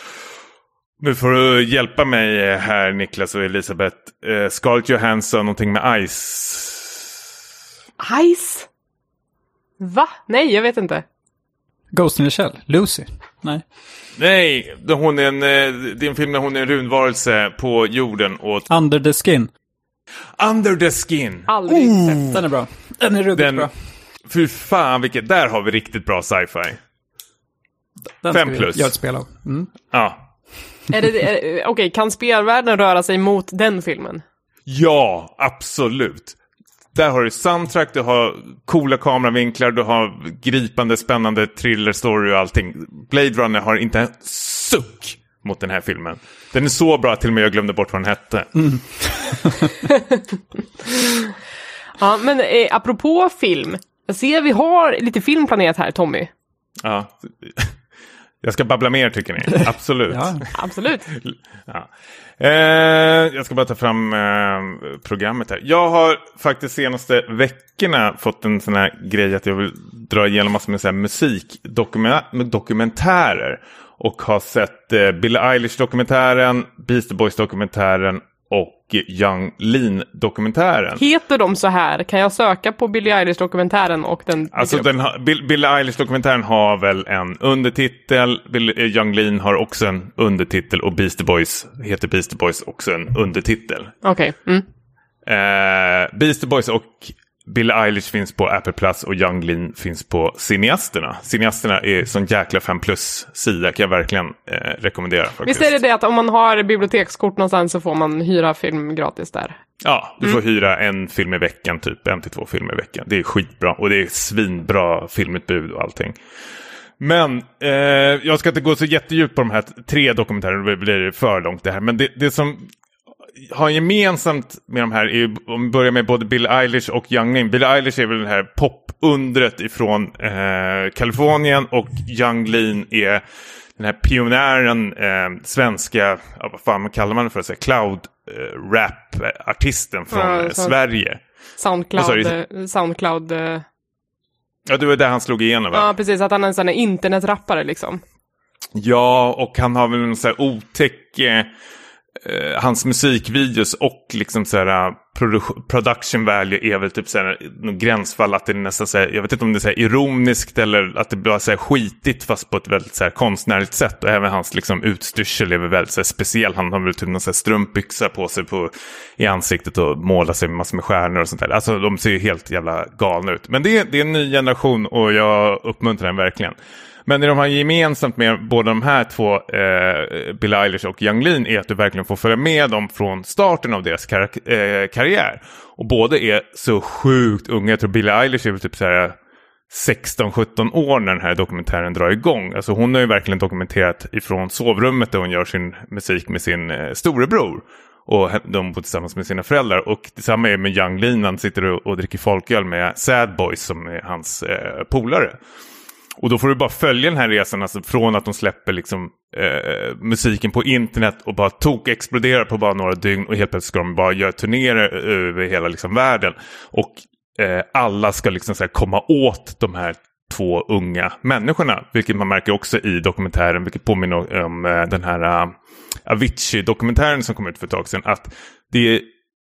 nu får du hjälpa mig här Niklas och Elisabeth. Eh, Scarlett Johansson, någonting med Ice. Ice? Va? Nej, jag vet inte. Ghost in the Shell, Lucy. Nej. Nej, det- hon är en, eh, det är en film där hon är en runvarelse på jorden och Under the Skin. Under the skin. Aldrig sett. Den är bra. Den är ruggigt Den, bra. fy fan vilket, där har vi riktigt bra sci-fi. Den fem ska vi plus. Göra ett spel av. Mm. Ja. Är det, är, Okej, kan spelvärlden röra sig mot den filmen? ja, absolut. Där har du soundtrack, du har coola kameravinklar, du har gripande, spännande thriller-story och allting. Blade Runner har inte en suck mot den här filmen. Den är så bra att till och med jag glömde bort vad den hette. (laughs) Ja, men eh, apropå film. Jag ser vi har lite film planerat här, Tommy. Ja. Jag ska babbla mer tycker ni? (laughs) Absolut. Ja. Absolut. (laughs) Ja. Eh, jag ska bara ta fram eh, programmet här. Jag har faktiskt senaste veckorna fått en sån här grej att jag vill dra igenom massor med så här musikdokumentärer. Och har sett eh, Billie Eilish-dokumentären, Beastie Boys-dokumentären och Young Lean-dokumentären. Heter de så här? Kan jag söka på Billie Eilish-dokumentären och den Alltså den har, Bill, Billie Eilish-dokumentären har väl en undertitel, Bill, eh, Young Lean har också en undertitel och Beastie Boys heter Beastie Boys också en undertitel. Okej. Mm. Eh, Beastie Boys och Billie Eilish finns på Apple Plus och Young Lean finns på Cineasterna. Cineasterna är sån jäkla 5 plus-sida kan jag verkligen eh, rekommendera. Faktiskt. Visst är det det att om man har bibliotekskort någonstans så får man hyra film gratis där? Ja, du får hyra en film i veckan, typ en till två filmer i veckan. Det är skitbra och det är svinbra filmutbud och allting. Men eh, jag ska inte gå så jättedjupt på de här tre dokumentärerna, det blir för långt det här. Men det, det som har gemensamt med de här är om vi börjar med både Bill Eilish och Young Lean. Bill Eilish är väl det här popundret ifrån eh, Kalifornien och Young Lean är den här pionjären, eh, svenska, vad fan kallar man det för, så här, cloud eh, rap-artisten från Ja, eh, Sverige. Soundcloud, eh, Soundcloud, eh, Ja, det var där han slog igenom va? ja precis, att han är en sån internetrappare liksom. Ja, och han har väl en så här otäck... Eh, hans musikvideos och liksom så här, eh, produ- production value är väl typ så här, gränsfall att det är nästan så här, jag vet inte om det är så här ironiskt eller att det blir så här skitigt fast på ett väldigt så här konstnärligt sätt. Och även hans liksom utstyrsel är väl väldigt så här speciell. Han har väl typ någon så här strumpbyxa på sig på, i ansiktet och målar sig med massor med stjärnor och sånt där. Alltså de ser ju helt jävla galna ut. Men det är, det är en ny generation och jag uppmuntrar den verkligen. Men det de har gemensamt med båda de här två, eh, Bill Eilish och Young Lean, är att du verkligen får följa med dem från starten av deras kar- eh, karriär. Och båda är så sjukt unga. Jag tror Bill Eilish är typ så här eh, 16-17 år när den här dokumentären drar igång. Alltså hon har ju verkligen dokumenterat ifrån sovrummet där hon gör sin musik med sin eh, storebror. Och de bor tillsammans med sina föräldrar. Och detsamma är med Young Lean. Han sitter och, och dricker folköl med Sad Boys som är hans eh, polare. Och då får du bara följa den här resan, alltså från att de släpper liksom, eh, musiken på internet och bara tok-exploderar på bara några dygn och helt plötsligt ska de bara göra turnéer eh, över hela liksom, världen. Och eh, alla ska liksom så här, komma åt de här två unga människorna, vilket man märker också i dokumentären, vilket påminner om eh, den här uh, Avicii-dokumentären som kom ut för ett tag sedan, att det är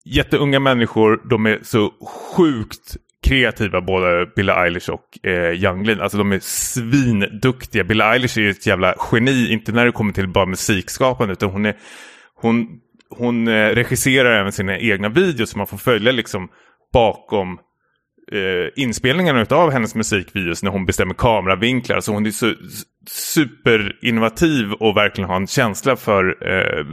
jätteunga människor, de är så sjukt kreativa, både Billie Eilish och eh, Young Lean. Alltså de är svinduktiga. Billie Eilish är ju ett jävla geni, inte när det kommer till bara musikskapande, utan hon, är, hon, hon eh, regisserar även sina egna videos, som man får följa liksom bakom eh, inspelningarna av hennes musikvideos när hon bestämmer kameravinklar. Så hon är så superinnovativ och verkligen har en känsla för eh,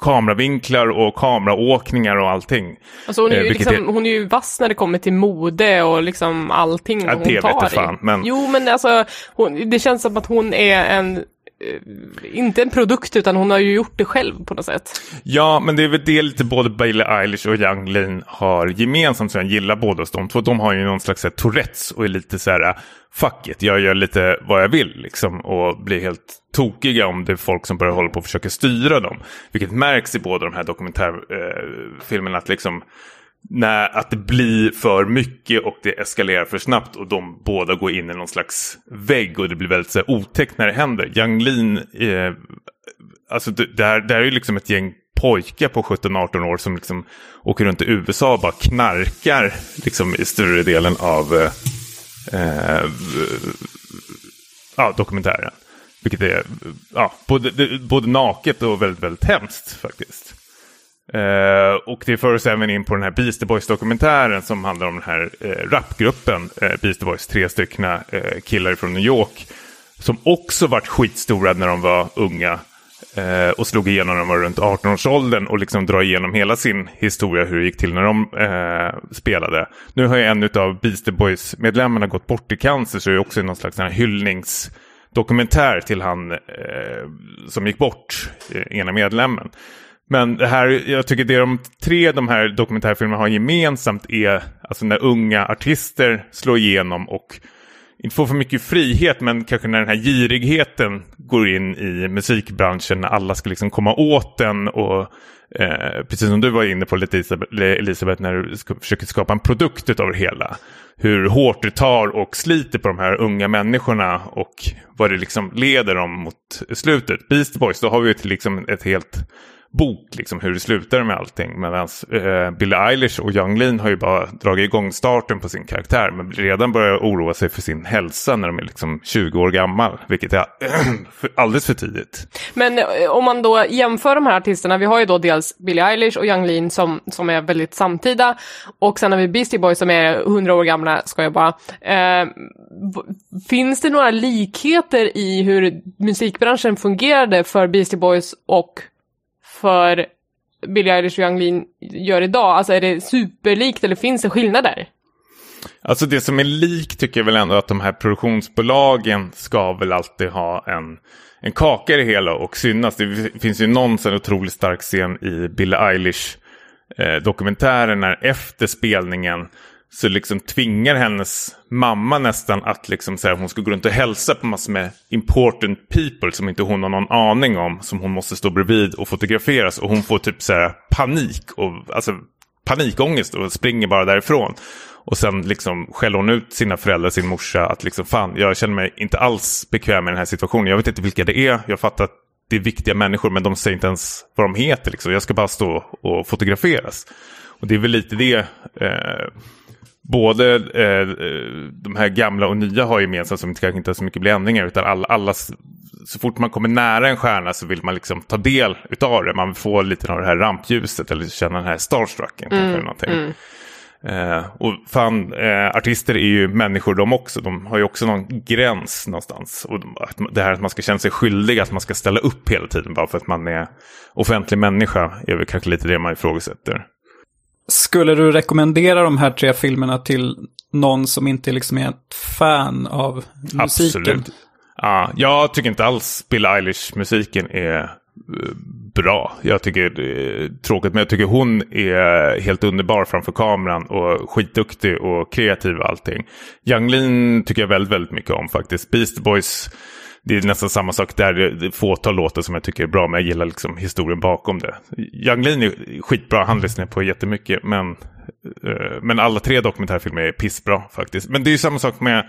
kameravinklar och kameraåkningar och allting. Alltså hon, är ju Eh, liksom, hon är ju vass när det kommer till mode och liksom allting Ja, hon det tar i. fan, men- Jo, men alltså hon, det känns som att hon är en, eh, Eh, inte en produkt utan hon har ju gjort det själv på något sätt. Ja, men det är väl det lite både Bailey Eilish och Yung Lean har gemensamt som jag gillar båda de två. De har ju någon slags här, Tourettes och är lite så här äh, fuck it, jag gör lite vad jag vill liksom och blir helt tokiga om det är folk som börjar hålla på och försöka styra dem. Vilket märks i båda de här dokumentärfilmerna eh, att liksom när, att det blir för mycket och det eskalerar för snabbt och de båda går in i någon slags vägg och det blir väldigt så här, otäckt när det händer. Yung Lean, eh, alltså det, det, här, det här är ju liksom ett gäng pojkar på 17-18 år som liksom åker runt i USA och bara knarkar liksom i större delen av eh, eh, ja, dokumentären. Vilket är ja, både, både naket och väldigt, väldigt hemskt faktiskt. Eh, och det för oss även in på den här Beastie Boys-dokumentären som handlar om den här eh, rapgruppen eh, Beastie Boys, tre stycken eh, killar från New York. Som också vart skitstora när de var unga. Eh, och slog igenom när de var runt 18-årsåldern och liksom drar igenom hela sin historia hur det gick till när de eh, spelade. Nu har ju en av Beastie Boys-medlemmarna gått bort i cancer så det är också någon slags sån här hyllningsdokumentär till han eh, som gick bort, eh, ena medlemmen. Men det här, jag tycker det de tre de här dokumentärfilmerna har gemensamt är alltså när unga artister slår igenom och inte får för mycket frihet men kanske när den här girigheten går in i musikbranschen när alla ska liksom komma åt den och eh, precis som du var inne på lite Elisabeth, när du ska, försöker skapa en produkt av det hela. Hur hårt det tar och sliter på de här unga människorna och vad det liksom leder dem mot slutet. Beastie Boys, då har vi ju ett, liksom ett helt bok, liksom hur det slutar med allting. Medan eh, Billie Eilish och Yung Lean har ju bara dragit igång starten på sin karaktär. Men redan börjar oroa sig för sin hälsa när de är liksom 20 år gammal. Vilket är (clears throat) alldeles för tidigt. Men eh, om man då jämför de här artisterna, vi har ju då dels Billie Eilish och Yung Lean som, som är väldigt samtida och sen har vi Beastie Boys som är 100 år gamla, ska jag bara. Eh, finns det några likheter i hur musikbranschen fungerade för Beastie Boys och för Billie Eilish och Yung Lean gör idag? Alltså är det superlikt eller finns det skillnader? Alltså det som är likt tycker jag väl ändå att de här produktionsbolagen ska väl alltid ha en, en kaka i det hela och synas. Det finns ju någon sån otroligt stark scen i Billie Eilish eh, dokumentären när efter spelningen så liksom tvingar hennes mamma nästan att liksom säga att hon ska gå runt och hälsa på massor med important people som inte hon har någon aning om. Som hon måste stå bredvid och fotograferas och hon får typ så här panik och alltså panikångest och springer bara därifrån. Och sen liksom skäller hon ut sina föräldrar, sin morsa, att liksom fan, jag känner mig inte alls bekväm i den här situationen. Jag vet inte vilka det är, jag fattar att det är viktiga människor men de säger inte ens vad de heter. Liksom. Jag ska bara stå och fotograferas. Och det är väl lite det eh, både eh, de här gamla och nya har gemensamt som kanske inte har så mycket blir ändringar utan alla, alla, så fort man kommer nära en stjärna så vill man liksom ta del utav det. Man vill få lite av det här rampljuset eller känna den här starstrucken. kanske, eller någonting. Eh, och fan, eh, artister är ju människor de också. De har ju också någon gräns någonstans. Och det här att man ska känna sig skyldig, att man ska ställa upp hela tiden bara för att man är offentlig människa är väl kanske lite det man ifrågasätter. Skulle du rekommendera de här tre filmerna till någon som inte liksom är ett fan av musiken? Absolut. Ja, jag tycker inte alls Bill Eilish-musiken är eh, bra. Jag tycker det är tråkigt, men jag tycker hon är helt underbar framför kameran och skitduktig och kreativ och allting. Yung Lean tycker jag väldigt, väldigt mycket om faktiskt. Beast Boys, det är nästan samma sak där. Det är fåtal låtar som jag tycker är bra, men jag gillar liksom historien bakom det. Yung Lean är skitbra, han lyssnar jag på jättemycket, men, eh, men alla tre dokumentärfilmer är pissbra faktiskt. Men det är ju samma sak med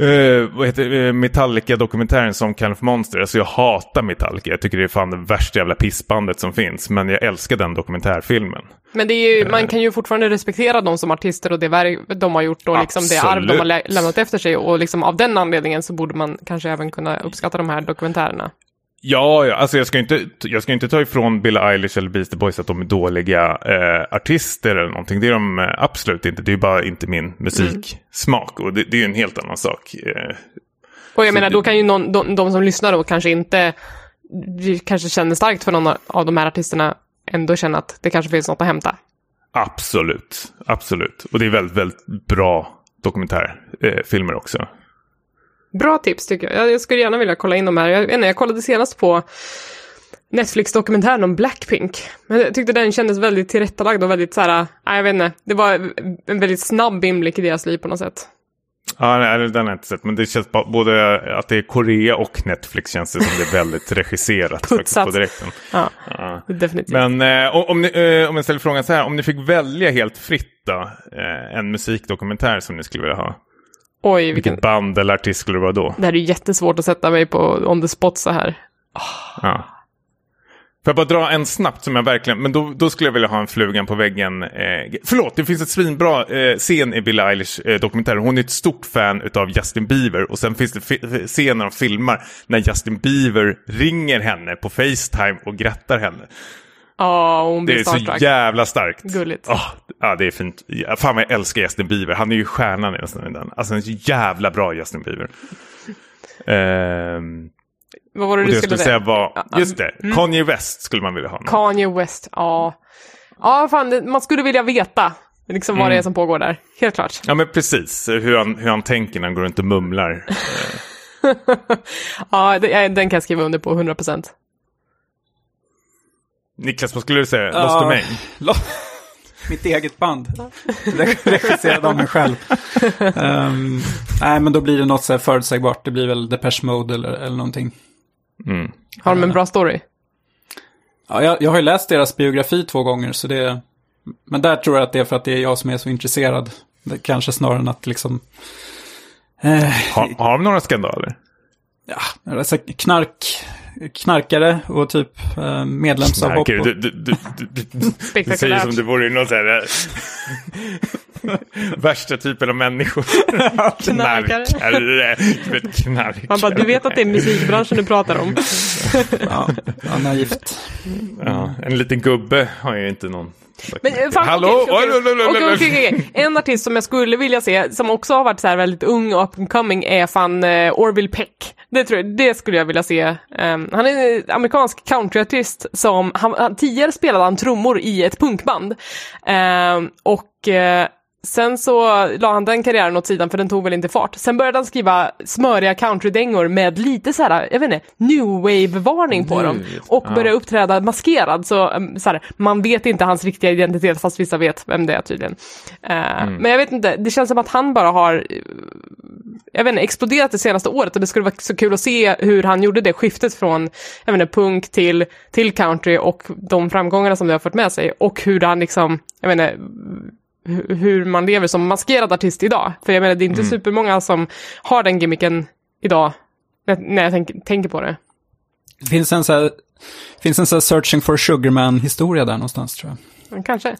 Uh, vad heter uh, Metallica-dokumentären som Kind of Monster. Alltså jag hatar Metallica. Jag tycker det är fan det värsta jävla pissbandet som finns. Men jag älskar den dokumentärfilmen. Men det är ju, man kan ju fortfarande respektera dem som artister och det verk de har gjort och liksom det arv de har lä lämnat efter sig. Och liksom av den anledningen så borde man kanske även kunna uppskatta de här dokumentärerna. Ja, ja, alltså jag ska inte, jag ska inte ta ifrån Bill Eilish eller Beastie Boys att de är dåliga eh, artister eller någonting. Det är de eh, absolut inte. Det är bara inte min musiksmak. Och det, det är en helt annan sak. Eh, Och jag menar, det- då kan ju någon, de, de som lyssnar då kanske inte, kanske känner starkt för någon av de här artisterna, ändå känna att det kanske finns något att hämta. absolut, absolut. Och det är väldigt, väldigt bra dokumentärfilmer eh, också. Bra tips tycker jag. jag. Skulle gärna vilja kolla in de här. Jag, jag kollade senast på Netflix-dokumentären om Blackpink. Men jag tyckte den kändes väldigt tillrättalagd och väldigt så här, nej jag vet inte, det var en väldigt snabb inblick i deras liv på något sätt. Ja, nej, den har jag inte sett. Men det känns både att det är Korea och Netflix känns det som det är väldigt regisserat (laughs) faktiskt på direkten. Ja, Ja. definitivt. Men eh, om, ni, eh, om jag ställer frågan så här, om ni fick välja helt fritt då, eh, en musikdokumentär som ni skulle vilja ha. Oj, vilken... Vilket band eller artist skulle det vara då? Det här är jättesvårt att sätta mig på on the spot så här. Ja. Får jag bara dra en snabbt som jag verkligen, men då, då skulle jag vilja ha en flugan på väggen. Eh, förlåt, det finns ett svinbra eh, scen i Billie Eilish eh, dokumentär. Hon är ett stort fan utav Justin Bieber och sen finns det fi- scener de filmar när Justin Bieber ringer henne på Facetime och grattar henne. Ja, hon Det blir är så starstruck. jävla starkt. Gulligt. Åh, ja, det är fint. Fan vad jag älskar Justin Bieber. Han är ju stjärnan i den. Alltså en så jävla bra Justin Bieber. (laughs) Ehm, Vad var det du det jag skulle skulle säga? var, mm. just det, Kanye West skulle man vilja ha. någon. Kanye West, ja. Ja, fan, det, man skulle vilja veta liksom vad det är som pågår där. Helt klart. Ja men precis, hur han, hur han tänker när han går runt och mumlar. (laughs) Det, ja, den kan jag skriva under på 100 procent. Niklas, vad skulle du säga? Ja. Lost Domain? Lo- (laughs) Mitt eget band. (laughs) Re- Regisserad av mig själv. Ehm, nej, men då blir det något så här förutsägbart. Det blir väl Depeche Mode eller, eller någonting. Mm. Har de en bra story? Ja, jag, jag har ju läst deras biografi två gånger, så det... Men där tror jag att det är för att det är jag som är så intresserad. Det, kanske snarare än att liksom... Eh, Har, har de några skandaler? ja, alltså knark, knarkare och typ eh, medlemsavhopp. Knarkare, du, du, du, du, du, du säger som det vore någon sån här... (laughs) Värsta typen av människor. (laughs) Knarkare. Du knarkare. Man bara, du vet att det är musikbranschen du pratar om. Ja, ja, naivt. Ja, en liten gubbe har ju inte någon... Men fan, Hallå? oj. okej, okej. En artist som jag skulle vilja se, som också har varit så här väldigt ung och up and coming, är fan uh, Orville Peck. Det, tror jag, det skulle jag vilja se. Ehm, han är en amerikansk countryartist som, han, han, tidigare spelade han trummor i ett punkband. Ehm, och eh, Sen så la han den karriären åt sidan för den tog väl inte fart. Sen började han skriva smöriga countrydängor med lite så här, jag vet inte, new wave-varning på dem. Och började uppträda maskerad så, um, så här, man vet inte hans riktiga identitet fast vissa vet vem det är tydligen. Eh, Men jag vet inte, det känns som att han bara har jag vet inte, exploderat det senaste året och det skulle vara så kul att se hur han gjorde det skiftet från jag vet inte, punk till, till country och de framgångarna som det har fört med sig och hur han liksom, jag vet inte, hur man lever som maskerad artist idag. För jag menar, det är inte supermånga som har den gimmicken idag, när, när jag tänk, tänker på det. Det finns en så här, finns en så här Searching for Sugarman-historia där någonstans tror jag. Kanske.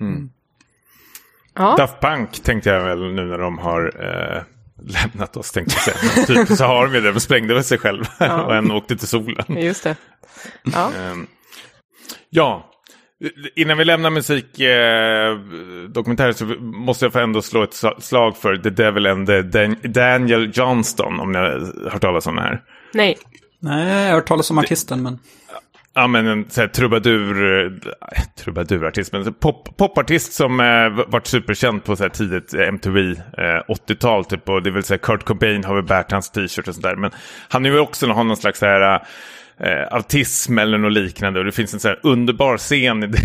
Mm. Ja, Daft Punk tänkte jag väl nu när de har eh, lämnat oss tänkte jag säga. typ så har de ju det, de sprängde väl sig själva (laughs) och en åkte till solen. just det. Ja. Ehm, ja, innan vi lämnar musik eh, så måste jag få ändå slå ett slag för The Devil and the Dan- Daniel Johnston om ni har hört talas om det här. Nej. Nej, jag har hört talas om artisten, men... Ja men en så här, trubadur, eh, trubadurartist, men pop, popartist som eh, varit superkänd på så här, tidigt eh, MTV, eh, 80-tal typ. Och det vill säga Kurt Cobain har väl bärt hans t-shirt och sånt där. Men han är ju också har någon slags så här, eh, autism eller något liknande. Och det finns en så här underbar scen i den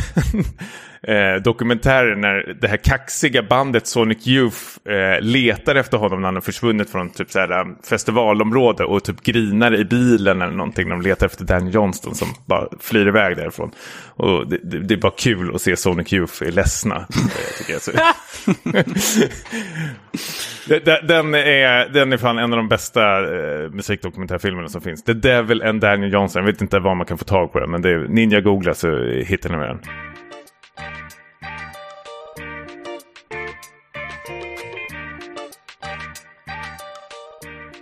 eh, dokumentären när det här kaxiga bandet Sonic Youth eh, letar efter honom när han har försvunnit från typ så här, eh, festivalområde och typ grinar i bilen eller någonting. De letar efter Dan Johnston som bara flyr iväg därifrån. Och det, det, det är bara kul att se Sonic Youth är ledsna. eh, (laughs) Den är, den är fan en av de bästa eh, musikdokumentärfilmerna som finns. The Devil and Daniel Johnson. Jag vet inte var man kan få tag på den. Men det är, ninja googla så hittar ni den.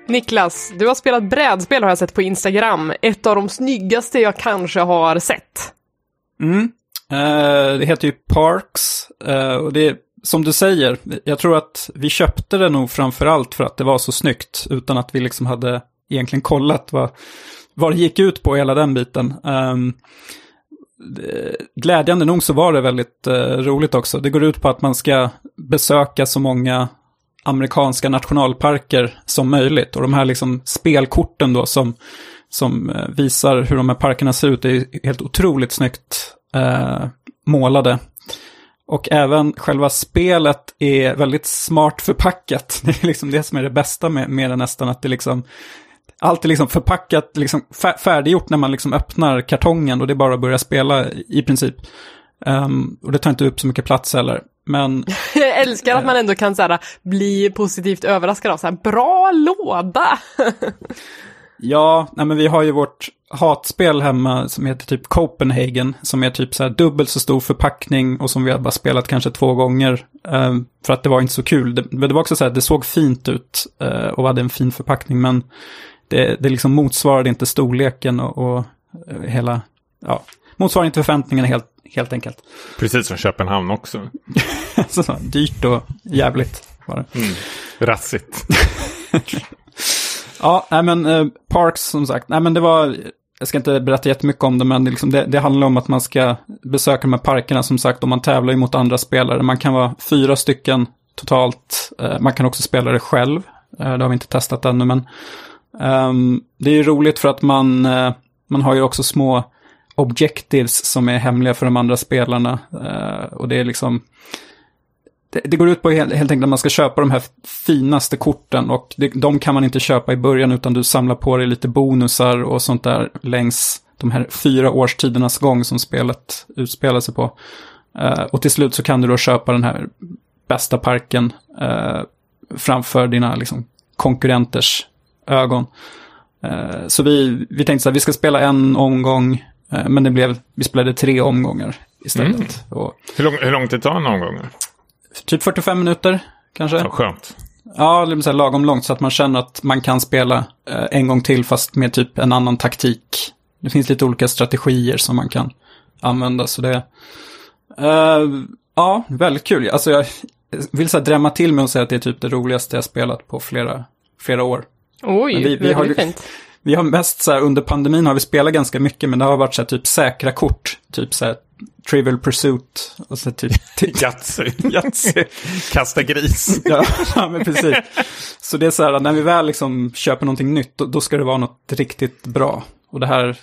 Niklas, du har spelat brädspel har jag sett på Instagram. Ett av de snyggaste jag kanske har sett. Mm. Eh, det heter ju Parks. Eh, och det är, som du säger, jag tror att vi köpte det nog framför allt för att det var så snyggt. Utan att vi liksom hade egentligen kollat vad, vad det gick ut på, hela den biten. Eh, glädjande nog så var det väldigt eh, roligt också. Det går ut på att man ska besöka så många amerikanska nationalparker som möjligt. Och de här liksom spelkorten då som, som eh, visar hur de här parkerna ser ut är helt otroligt snyggt eh, målade. Och även själva spelet är väldigt smart förpackat. (laughs) Det är liksom det som är det bästa med, med det nästan, att det liksom allt är liksom förpackat, liksom färdiggjort när man liksom öppnar kartongen och det är bara att börja spela i princip. Um, och det tar inte upp så mycket plats heller. Men... (laughs) Jag älskar att man ändå kan så här, bli positivt överraskad av så här, bra låda! (laughs) ja, nej men vi har ju vårt hatspel hemma som heter typ Copenhagen, som är typ så här dubbelt så stor förpackning och som vi har bara spelat kanske två gånger. eh, för att det var inte så kul. Det, det var också så här, det såg fint ut eh, och hade en fin förpackning, men det, det liksom motsvarade inte storleken och, och eh, hela, ja, motsvarade inte förväntningarna helt, helt enkelt. Precis som Köpenhamn också. (laughs) så, så, dyrt och jävligt var det. Mm. Rassigt. (laughs) ja, nej men eh, Parks som sagt, nej men det var, jag ska inte berätta jättemycket om det, men det, liksom, det, det, handlar om att man ska besöka de här parkerna som sagt, och man tävlar ju mot andra spelare. Man kan vara fyra stycken totalt, eh, man kan också spela det själv. Eh, det har vi inte testat ännu, men Um, det är ju roligt för att man, uh, man har ju också små objectives som är hemliga för de andra spelarna. Uh, och det är liksom... Det, det går ut på helt, helt, enkelt att man ska köpa de här finaste korten och det, de kan man inte köpa i början utan du samlar på dig lite bonusar och sånt där längs de här fyra årstidernas gång som spelet utspelar sig på. Uh, och till slut så kan du då köpa den här bästa parken eh, framför dina liksom, konkurrenters ögon. Så vi, vi tänkte så här, vi ska spela en omgång, men det blev, vi spelade tre omgångar istället. Mm. Och, hur, lång, hur lång tid tar en omgång? Typ 45 minuter, kanske. Ja, skönt. Ja, det så här lagom långt så att man känner att man kan spela eh, en gång till fast med typ en annan taktik. Det finns lite olika strategier som man kan använda, så det... Uh, ja, väldigt kul. Alltså jag vill så här drämma till mig och säga att det är typ det roligaste jag spelat på flera, flera år. Oj, vi, vi har, fint. Vi har mest så här, under pandemin har vi spelat ganska mycket, men det har varit så här, typ säkra kort. Typ så här, Trivial Pursuit. Och så typ... (laughs) Yatzy. Yatzy. Kasta gris. (laughs) ja, ja, men precis. Så det är så här, när vi väl liksom köper någonting nytt, då, då ska det vara något riktigt bra. Och det här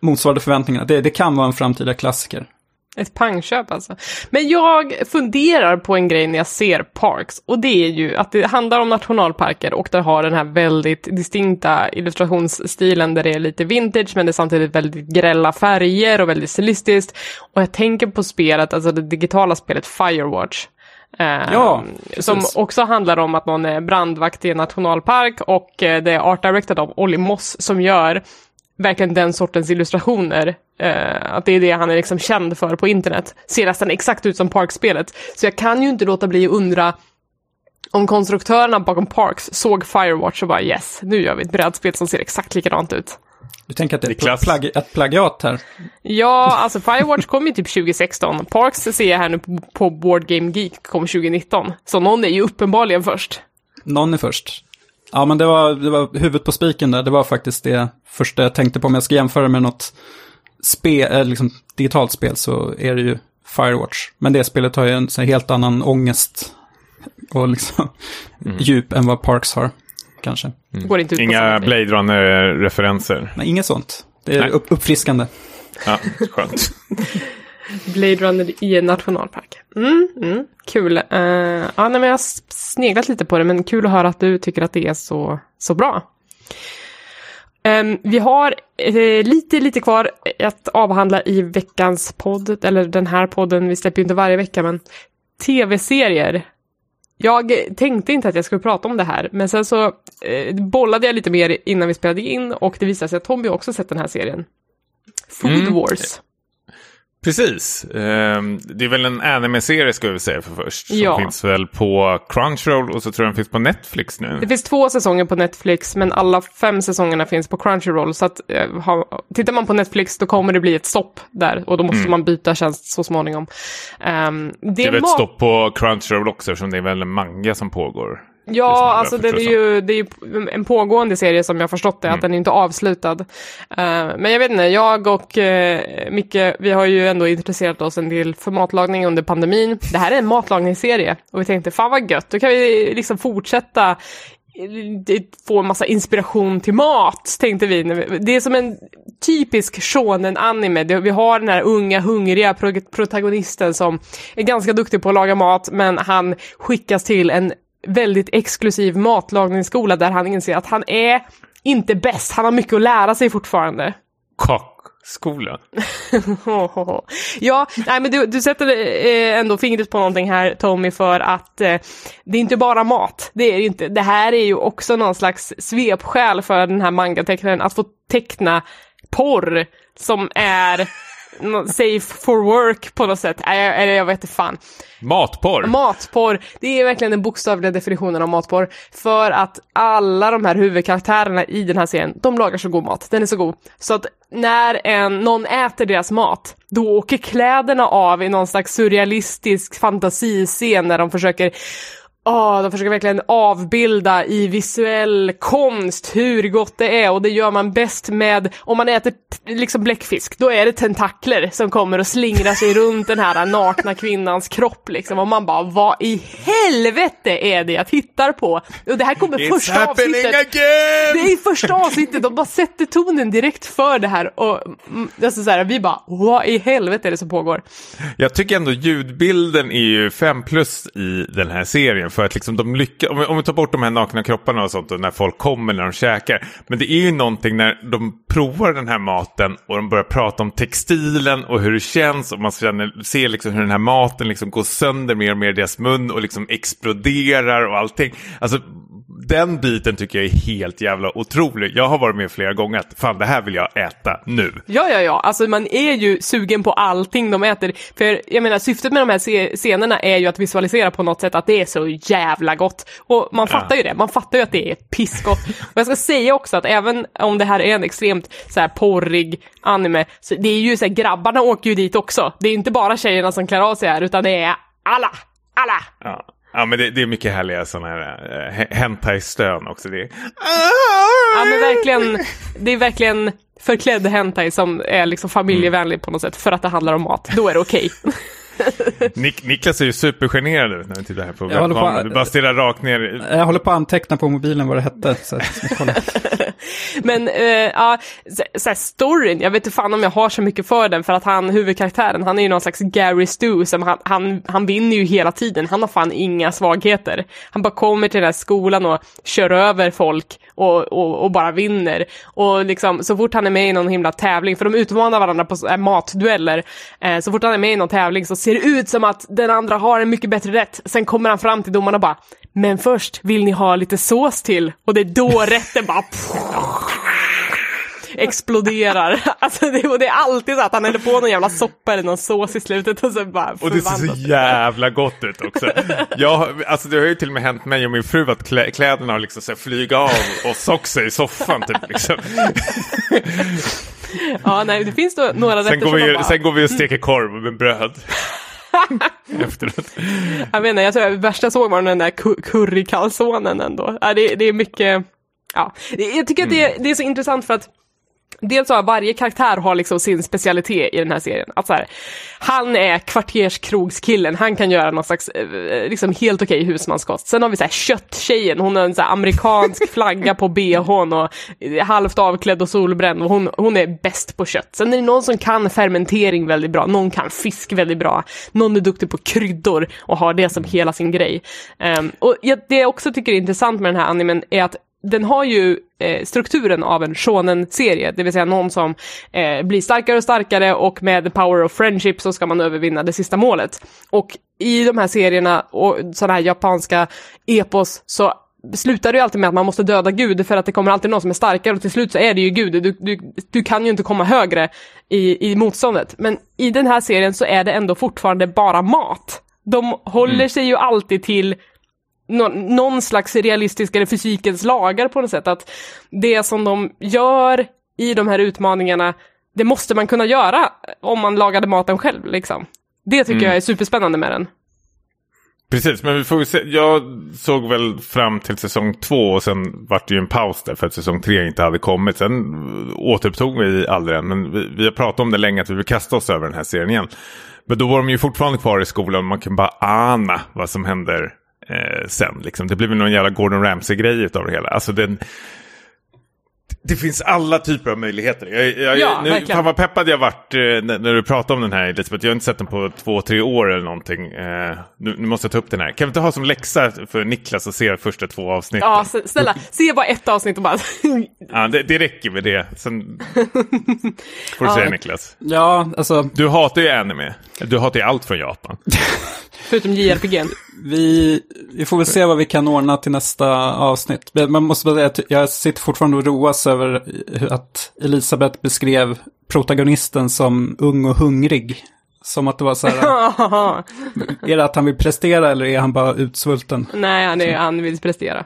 motsvarade förväntningarna. Det, det kan vara en framtida klassiker. Ett pangköp alltså. Men jag funderar på en grej när jag ser Parks och det är ju att det handlar om nationalparker och det har den här väldigt distinkta illustrationsstilen där det är lite vintage men det är samtidigt väldigt grälla färger och väldigt stilistiskt. Och jag tänker på spelet, alltså det digitala spelet Firewatch. Eh, ja, som också handlar om att någon är brandvakt i en nationalpark och eh, det är art directed av Olly Moss som gör verkligen den sortens illustrationer. Uh, att det är det han är liksom känd för på internet. Ser nästan exakt ut som Park-spelet. Så jag kan ju inte låta bli att undra om konstruktörerna bakom Parks såg Firewatch och bara yes, nu gör vi ett brädspel som ser exakt likadant ut. Du tänker att det är ett, plagi ett plagiat här? Ja, alltså Firewatch kom ju typ 2016. Parks ser jag här nu på, på Board Game Geek kom 2019. Så någon är ju uppenbarligen först. Någon är först. Ja, men det var, det var huvudet på spiken där. Det var faktiskt det första jag tänkte på. Om jag ska jämföra med något spel, eh, liksom, digitalt spel så är det ju Firewatch. Men det spelet har ju en så helt annan ångest och liksom (laughs) mm. djup än vad Parks har. Kanske. Mm. Går inte ut Inga Blade Runner-referenser? Nej, inget sånt. Det är upp, uppfriskande. Ja, skönt. (laughs) Blade Runner i en nationalpark. Mm, mm, kul. Uh, ja, nej, men jag har sneglat lite på det, men kul att höra att du tycker att det är så, så bra. Um, vi har uh, lite, lite kvar att avhandla i veckans podd, eller den här podden, vi släpper ju inte varje vecka, men tv-serier. Jag tänkte inte att jag skulle prata om det här, men sen så uh, bollade jag lite mer innan vi spelade in och det visade sig att Tommy också sett den här serien. Food mm. Wars. Precis. Ehm, det är väl en anime-serie ska vi säga för först. Som Ja. finns väl på Crunchyroll och så tror jag den finns på Netflix nu. Det finns två säsonger på Netflix, men alla fem säsongerna finns på Crunchyroll. Så att, eh, ha, tittar man på Netflix då kommer det bli ett stopp där och då måste man byta tjänst så småningom. Ehm, det, Mm. Det är väl ett stopp på Crunchyroll också eftersom det är väl en manga som pågår. Ja, alltså det förstår är ju det är ju en pågående serie som jag förstått det, Mm. att den är inte avslutad. Eh, men jag vet inte, jag och uh, Micke, vi har ju ändå intresserat oss en del för matlagning under pandemin. Det här är en matlagningsserie och vi tänkte fan vad gött, då kan vi liksom fortsätta eh, få en massa inspiration till mat, tänkte vi. Det är som en typisk shonen-anime. Vi har den här unga, hungriga pro- protagonisten som är ganska duktig på att laga mat, men han skickas till en väldigt exklusiv matlagningsskola där han inser att han är inte bäst, han har mycket att lära sig fortfarande. Kockskola. (laughs) ja, nej men du, du sätter eh, ändå fingret på någonting här Tommy för att eh, det är inte bara mat. Det är det inte. Det här är ju också någon slags svepskäl för den här mangatecknaren att få teckna porr som är safe for work på något sätt. Eller jag vet inte fan. Matporr. Matporr, det är verkligen den bokstavliga definitionen av matporr. För att alla de här huvudkaraktärerna i den här serien, de lagar så god mat. Den är så god. Så att när en, någon äter deras mat, då åker kläderna av i någon slags surrealistisk fantasiscen när de försöker Ja, de försöker verkligen avbilda i visuell konst hur gott det är och det gör man bäst med, om man äter liksom bläckfisk, då är det tentakler som kommer och slingrar sig runt den här nakna kvinnans kropp liksom och man bara, vad i helvete är det jag tittar på? Och det här kommer It's första avsnittet. again! Det är första avsnittet, de bara sätter tonen direkt för det här och mm, alltså så här, vi bara, vad i helvete är det som pågår? Jag tycker ändå ljudbilden är ju 5 plus i den här serien. För att liksom de lyckas, om, vi- om vi tar bort de här nakna kropparna och sånt och när folk kommer när de käkar. Men det är ju någonting när de provar den här maten och de börjar prata om textilen och hur det känns. Och man känner, ser liksom hur den här maten liksom går sönder mer och mer i deras mun och liksom exploderar och allting. Alltså den biten tycker jag är helt jävla otrolig. Jag har varit med flera gånger att fan det här vill jag äta nu. Ja, ja, ja, alltså man är ju sugen på allting de äter. För jag menar, syftet med de här scenerna är ju att visualisera på något sätt att det är så jävla gott. Och man fattar ju det, man fattar ju att det är pissgott. Och jag ska säga också att även om det här är en extremt så här porrig anime, så det är ju så här, grabbarna åker ju dit också. Det är inte bara tjejerna som klär av sig här, utan det är alla, alla. Ja. Ja men det, det är mycket härliga sådana här uh, hentai-stön också. Det är... Ja men verkligen, det är verkligen förklädd hentai som är liksom familjevänlig på något sätt, för att det handlar om mat. Då är det okej. (laughs) Nik Niklas är ju supergenerad ut när vi tittar här på på- webbkameran. Du bara stirrar rakt ner. Jag håller på att anteckna på mobilen vad det hette. Så. (laughs) Men eh, ja, så, så här, storyn, jag vet inte fan om jag har så mycket för den för att han, huvudkaraktären, han är ju någon slags Gary Stu som han, han, han vinner ju hela tiden, han har fan inga svagheter. Han bara kommer till den här skolan och kör över folk och, och, och bara vinner. Och liksom så fort han är med i någon himla tävling, för de utmanar varandra på äh, matdueller, eh, så fort han är med i någon tävling så ser det ut som att den andra har en mycket bättre rätt. Sen kommer han fram till domarna och bara, men först vill ni ha lite sås till? Och det är då rätten bara exploderar. Alltså det, det är alltid så att han häller på någon jävla soppa eller någon sås i slutet och så bara Och det ser så jävla gott ut också. Jag, alltså det har ju till och med hänt mig och min fru att klä, kläderna har liksom så flyga av och soxa i soffan typ. Liksom. Ja, nej, det finns då några Sen, rätter går som man vi, bara, sen går vi och steker korv med bröd. (laughs) Efteråt. jag inte, jag tror det värsta jag såg var den där cu- currykalsonen ändå. Ja, det, det är mycket, ja, jag tycker att det, det är så intressant för att Dels har varje karaktär har liksom sin specialitet i den här serien. Att så här, han är kvarterskrogskillen, han kan göra någon slags eh, liksom helt okej husmanskost. Sen har vi så här kötttjejen, hon har en så här amerikansk (laughs) flagga på bhn och är halvt avklädd och solbränd och hon, hon är bäst på kött. Sen är det någon som kan fermentering väldigt bra, någon kan fisk väldigt bra, någon är duktig på kryddor och har det som hela sin grej. Ehm, och jag, det jag också tycker är intressant med den här animen är att den har ju eh, strukturen av en shonen-serie, det vill säga någon som eh, blir starkare och starkare och med the power of friendship så ska man övervinna det sista målet. Och i de här serierna och sådana här japanska epos så slutar det ju alltid med att man måste döda Gud för att det kommer alltid någon som är starkare och till slut så är det ju Gud. Du, du, du kan ju inte komma högre i, i motståndet. Men i den här serien så är det ändå fortfarande bara mat. De håller mm. sig ju alltid till någon, någon slags realistisk eller fysikens lagar på något sätt. Att det som de gör i de här utmaningarna, det måste man kunna göra om man lagade maten själv. Liksom. Det tycker mm. jag är superspännande med den. Precis, men vi får se. Jag såg väl fram till säsong två och sen vart det ju en paus där för att säsong tre inte hade kommit. Sen återupptog vi aldrig den, men vi, vi har pratat om det länge att vi vill kasta oss över den här serien igen. Men då var de ju fortfarande kvar i skolan man kan bara ana vad som händer eh, sen. Liksom. Det blir väl någon jävla Gordon Ramsay-grej av det hela. Alltså den, det finns alla typer av möjligheter. Jag, jag, ja, nu, fan vad peppad jag varit eh, när, när, du pratade om den här Elisabeth. Jag har inte sett den på två, tre år eller någonting. Eh, nu, nu, måste jag ta upp den här. Kan vi inte ha som läxa för Niklas att se första två avsnitten? Ja, snälla. Se bara ett avsnitt och bara... (laughs) ja, det, det räcker med det. Sen (laughs) får du ja. säga Niklas. Ja, alltså... Du hatar ju anime. Du hatar ju allt från Japan. (laughs) Förutom JRPG. Vi, vi får väl se vad vi kan ordna till nästa avsnitt. Man måste bara säga att jag sitter fortfarande och roas över att Elisabeth beskrev protagonisten som ung och hungrig. Som att det var så här. (laughs) är det att han vill prestera eller är han bara utsvulten? Nej, han, är, han vill prestera.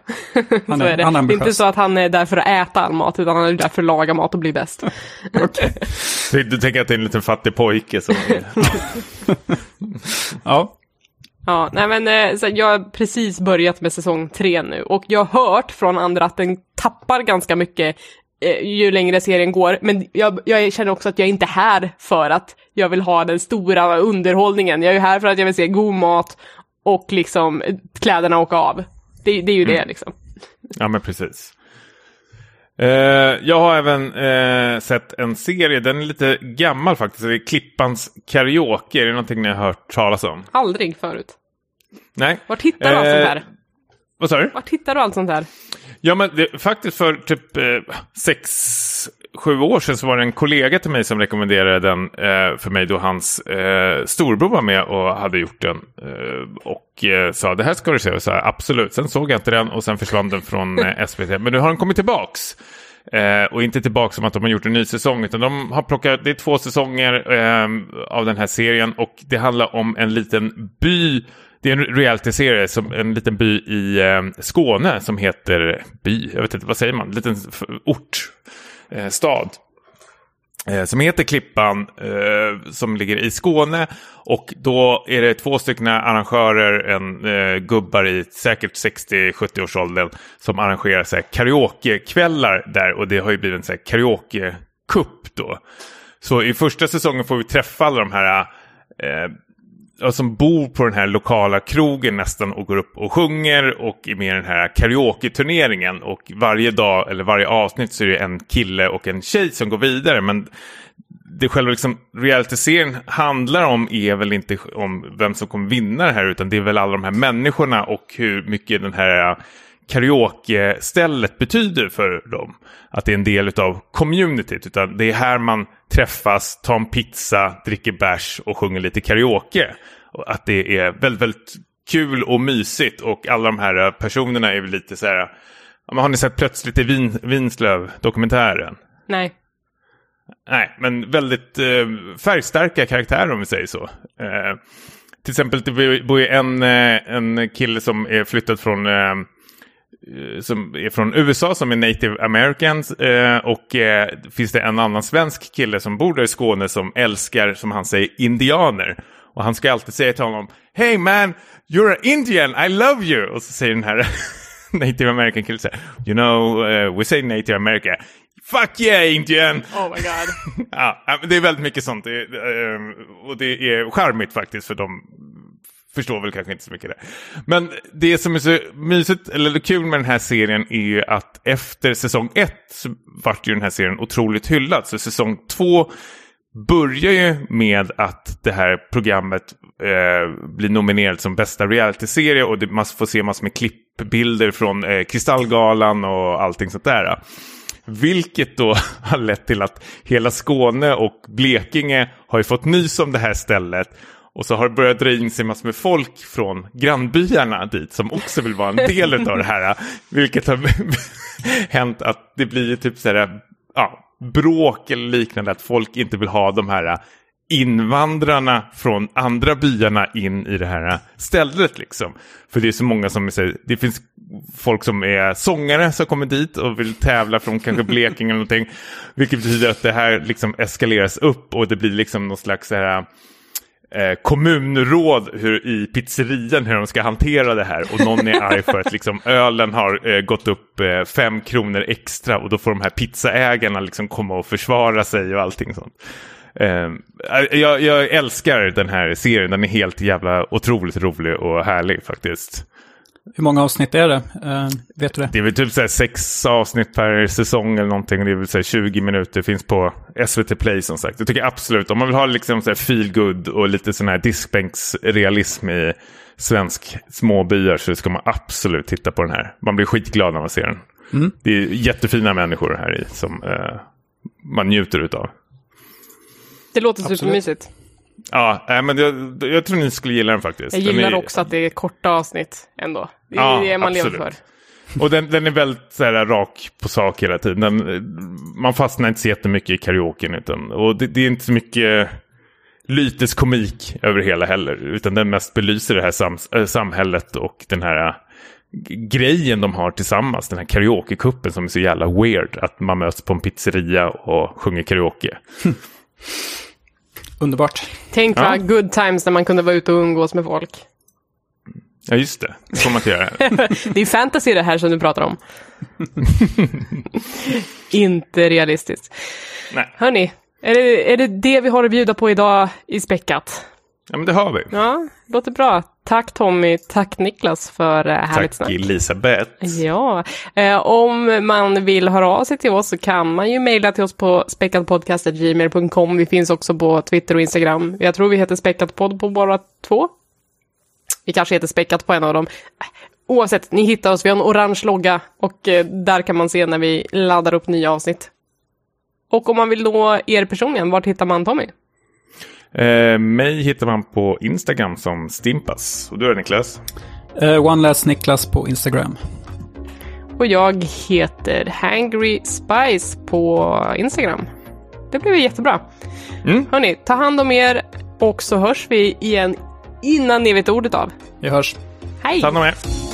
Han är, (laughs) är det. Han är det är inte så att han är där för att äta all mat, utan han är där för att laga mat och bli bäst. (laughs) okay. Du tänker att det är en liten fattig pojke som... ja. Ja, nej men eh, så jag har precis börjat med säsong tre nu och jag har hört från andra att den tappar ganska mycket eh, ju längre serien går. Men jag, jag känner också att jag är inte här för att jag vill ha den stora underhållningen. Jag är här för att jag vill se god mat och liksom kläderna åka av. Det, det är ju mm. det liksom. Ja men precis. Uh, jag har även uh, sett en serie, den är lite gammal faktiskt. Det är Klippans karaoke. Är det någonting ni har hört talas om? Aldrig förut. Nej. Var hittar du allt sånt här? Vad sa du? Var hittar du allt sånt här? Ja, men det, faktiskt för typ eh, sex, sju år sedan så var det en kollega till mig som rekommenderade den eh, för mig då hans eh, storbror var med och hade gjort den. Eh, och eh, sa det här ska du se. Och så här, absolut. Sen såg jag inte den och sen försvann den från (laughs) eh, SVT. Men nu har den kommit tillbaks. Eh, och inte tillbaka som att de har gjort en ny säsong, utan de har plockat, det är två säsonger eh, av den här serien och det handlar om en liten by det är en realityserie, som en liten by i eh, Skåne som heter by, jag vet inte, vad säger man, en liten ort, eh, stad. Eh, som heter Klippan, eh, som ligger i Skåne. Och då är det två stycken arrangörer, en eh, gubbar i säkert 60-70-årsåldern, som arrangerar så här, karaokekvällar där. Och det har ju blivit en så här, då. Så i första säsongen får vi träffa alla de här eh, som bor på den här lokala krogen nästan och går upp och sjunger och är med i den här karaoke-turneringen. Och varje dag, eller varje avsnitt, så är det en kille och en tjej som går vidare. Men det själva liksom realityserien handlar om är väl inte om vem som kommer vinna det här, utan det är väl alla de här människorna och hur mycket den här äh, karaoke-stället betyder för dem. Att det är en del av communityt. Utan det är här man träffas, tar en pizza, dricker bärs och sjunger lite karaoke. Och att det är väldigt, väldigt kul och mysigt. Och alla de här personerna är väl lite så här... Har ni sett Plötsligt i Vin, Vinslöv-dokumentären? Nej. Nej, men väldigt eh, färgstarka karaktärer om vi säger så. Eh, till exempel det bor ju en, eh, en kille som är flyttad från Eh, som är från USA som är native americans eh, och eh, finns det en annan svensk kille som bor där i Skåne som älskar, som han säger, indianer. Och han ska alltid säga till honom Hey man, you're an Indian, I love you! Och så säger den här (laughs) native american killen så här, You know, uh, we say native America. Fuck yeah Indian! Oh my god. (laughs) ja, det är väldigt mycket sånt. Det, uh, och det är charmigt faktiskt för de förstår väl kanske inte så mycket det. Men det som är så mysigt, eller kul med den här serien är ju att efter säsong ett så vart ju den här serien otroligt hyllad. Så säsong två börjar ju med att det här programmet eh, blir nominerat som bästa realityserie och det, man får se massor med klippbilder från eh, Kristallgalan och allting sånt där. Vilket då (laughs) har lett till att hela Skåne och Blekinge har ju fått nys om det här stället och så har det börjat dra in sig massor med folk från grannbyarna dit som också vill vara en del av det här. Vilket har (laughs) hänt att det blir typ så här, ja, bråk eller liknande. Att folk inte vill ha de här invandrarna från andra byarna in i det här stället liksom. För det är så många som, det finns folk som är sångare som kommer dit och vill tävla från kanske (laughs) Blekinge eller någonting. Vilket betyder att det här liksom eskaleras upp och det blir liksom någon slags så här, eh, kommunråd hur, i pizzerian hur de ska hantera det här. Och någon är arg för att liksom, ölen har eh, gått upp eh, fem kronor extra och då får de här pizzaägarna liksom komma och försvara sig och allting sånt. Ehm, eh, jag, jag, älskar den här serien, den är helt jävla otroligt rolig och härlig faktiskt. Hur många avsnitt är det? Uh, vet du det? Det är väl typ så sex avsnitt per säsong eller någonting. Det är väl så 20 minuter, finns på SVT Play som sagt. Jag tycker absolut, om man vill ha liksom så feel good och lite sån här diskbänksrealism i svensk småbyar så ska man absolut titta på den här. Man blir skitglad när man ser den. Mm. Det är jättefina människor här i som uh, man njuter utav. Det låter supermysigt. Ja, men jag, jag tror ni skulle gilla den faktiskt. Jag gillar är... också att det är korta avsnitt ändå. Det är ja, det man absolut. lever för. Och den, den är väldigt så här, rak på sak hela tiden. Den, man fastnar inte så jättemycket i karaoken. Utan, och det, det är inte så mycket lyteskomik över hela heller. Utan den mest belyser det här sam, äh, samhället och den här äh, grejen de har tillsammans. Den här karaokekuppen som är så jävla weird. Att man möts på en pizzeria och sjunger karaoke. (laughs) Underbart. Tänk vad ja. good times när man kunde vara ute och umgås med folk. Ja, just det. Det får man inte göra. (laughs) det är fantasy det här som du pratar om. (laughs) inte realistiskt. Nej. Hörni, är det, är det det vi har att bjuda på idag i Späckat? Ja, men det har vi. Ja, låter bra. Tack Tommy, tack Niklas för uh, härligt snack. Tack Elisabeth. Ja, uh, om man vill höra av sig till oss så kan man ju mejla till oss på späckatpodcast.gmail.com. Vi finns också på Twitter och Instagram. Jag tror vi heter späckatpodd på bara två. Vi kanske heter späckat på en av dem. Oavsett, ni hittar oss. Vi har en orange logga och uh, där kan man se när vi laddar upp nya avsnitt. Och om man vill nå er personligen, vart hittar man Tommy? Eh, mig hittar man på Instagram som Stimpas. Och du är Niklas? Uh, One Last Niklas på Instagram. Och jag heter Hangry Spice på Instagram. Det blir jättebra. Mm. Hörni, ta hand om er och så hörs vi igen innan ni vet ordet av. Vi hörs. Hej! Ta hand om er.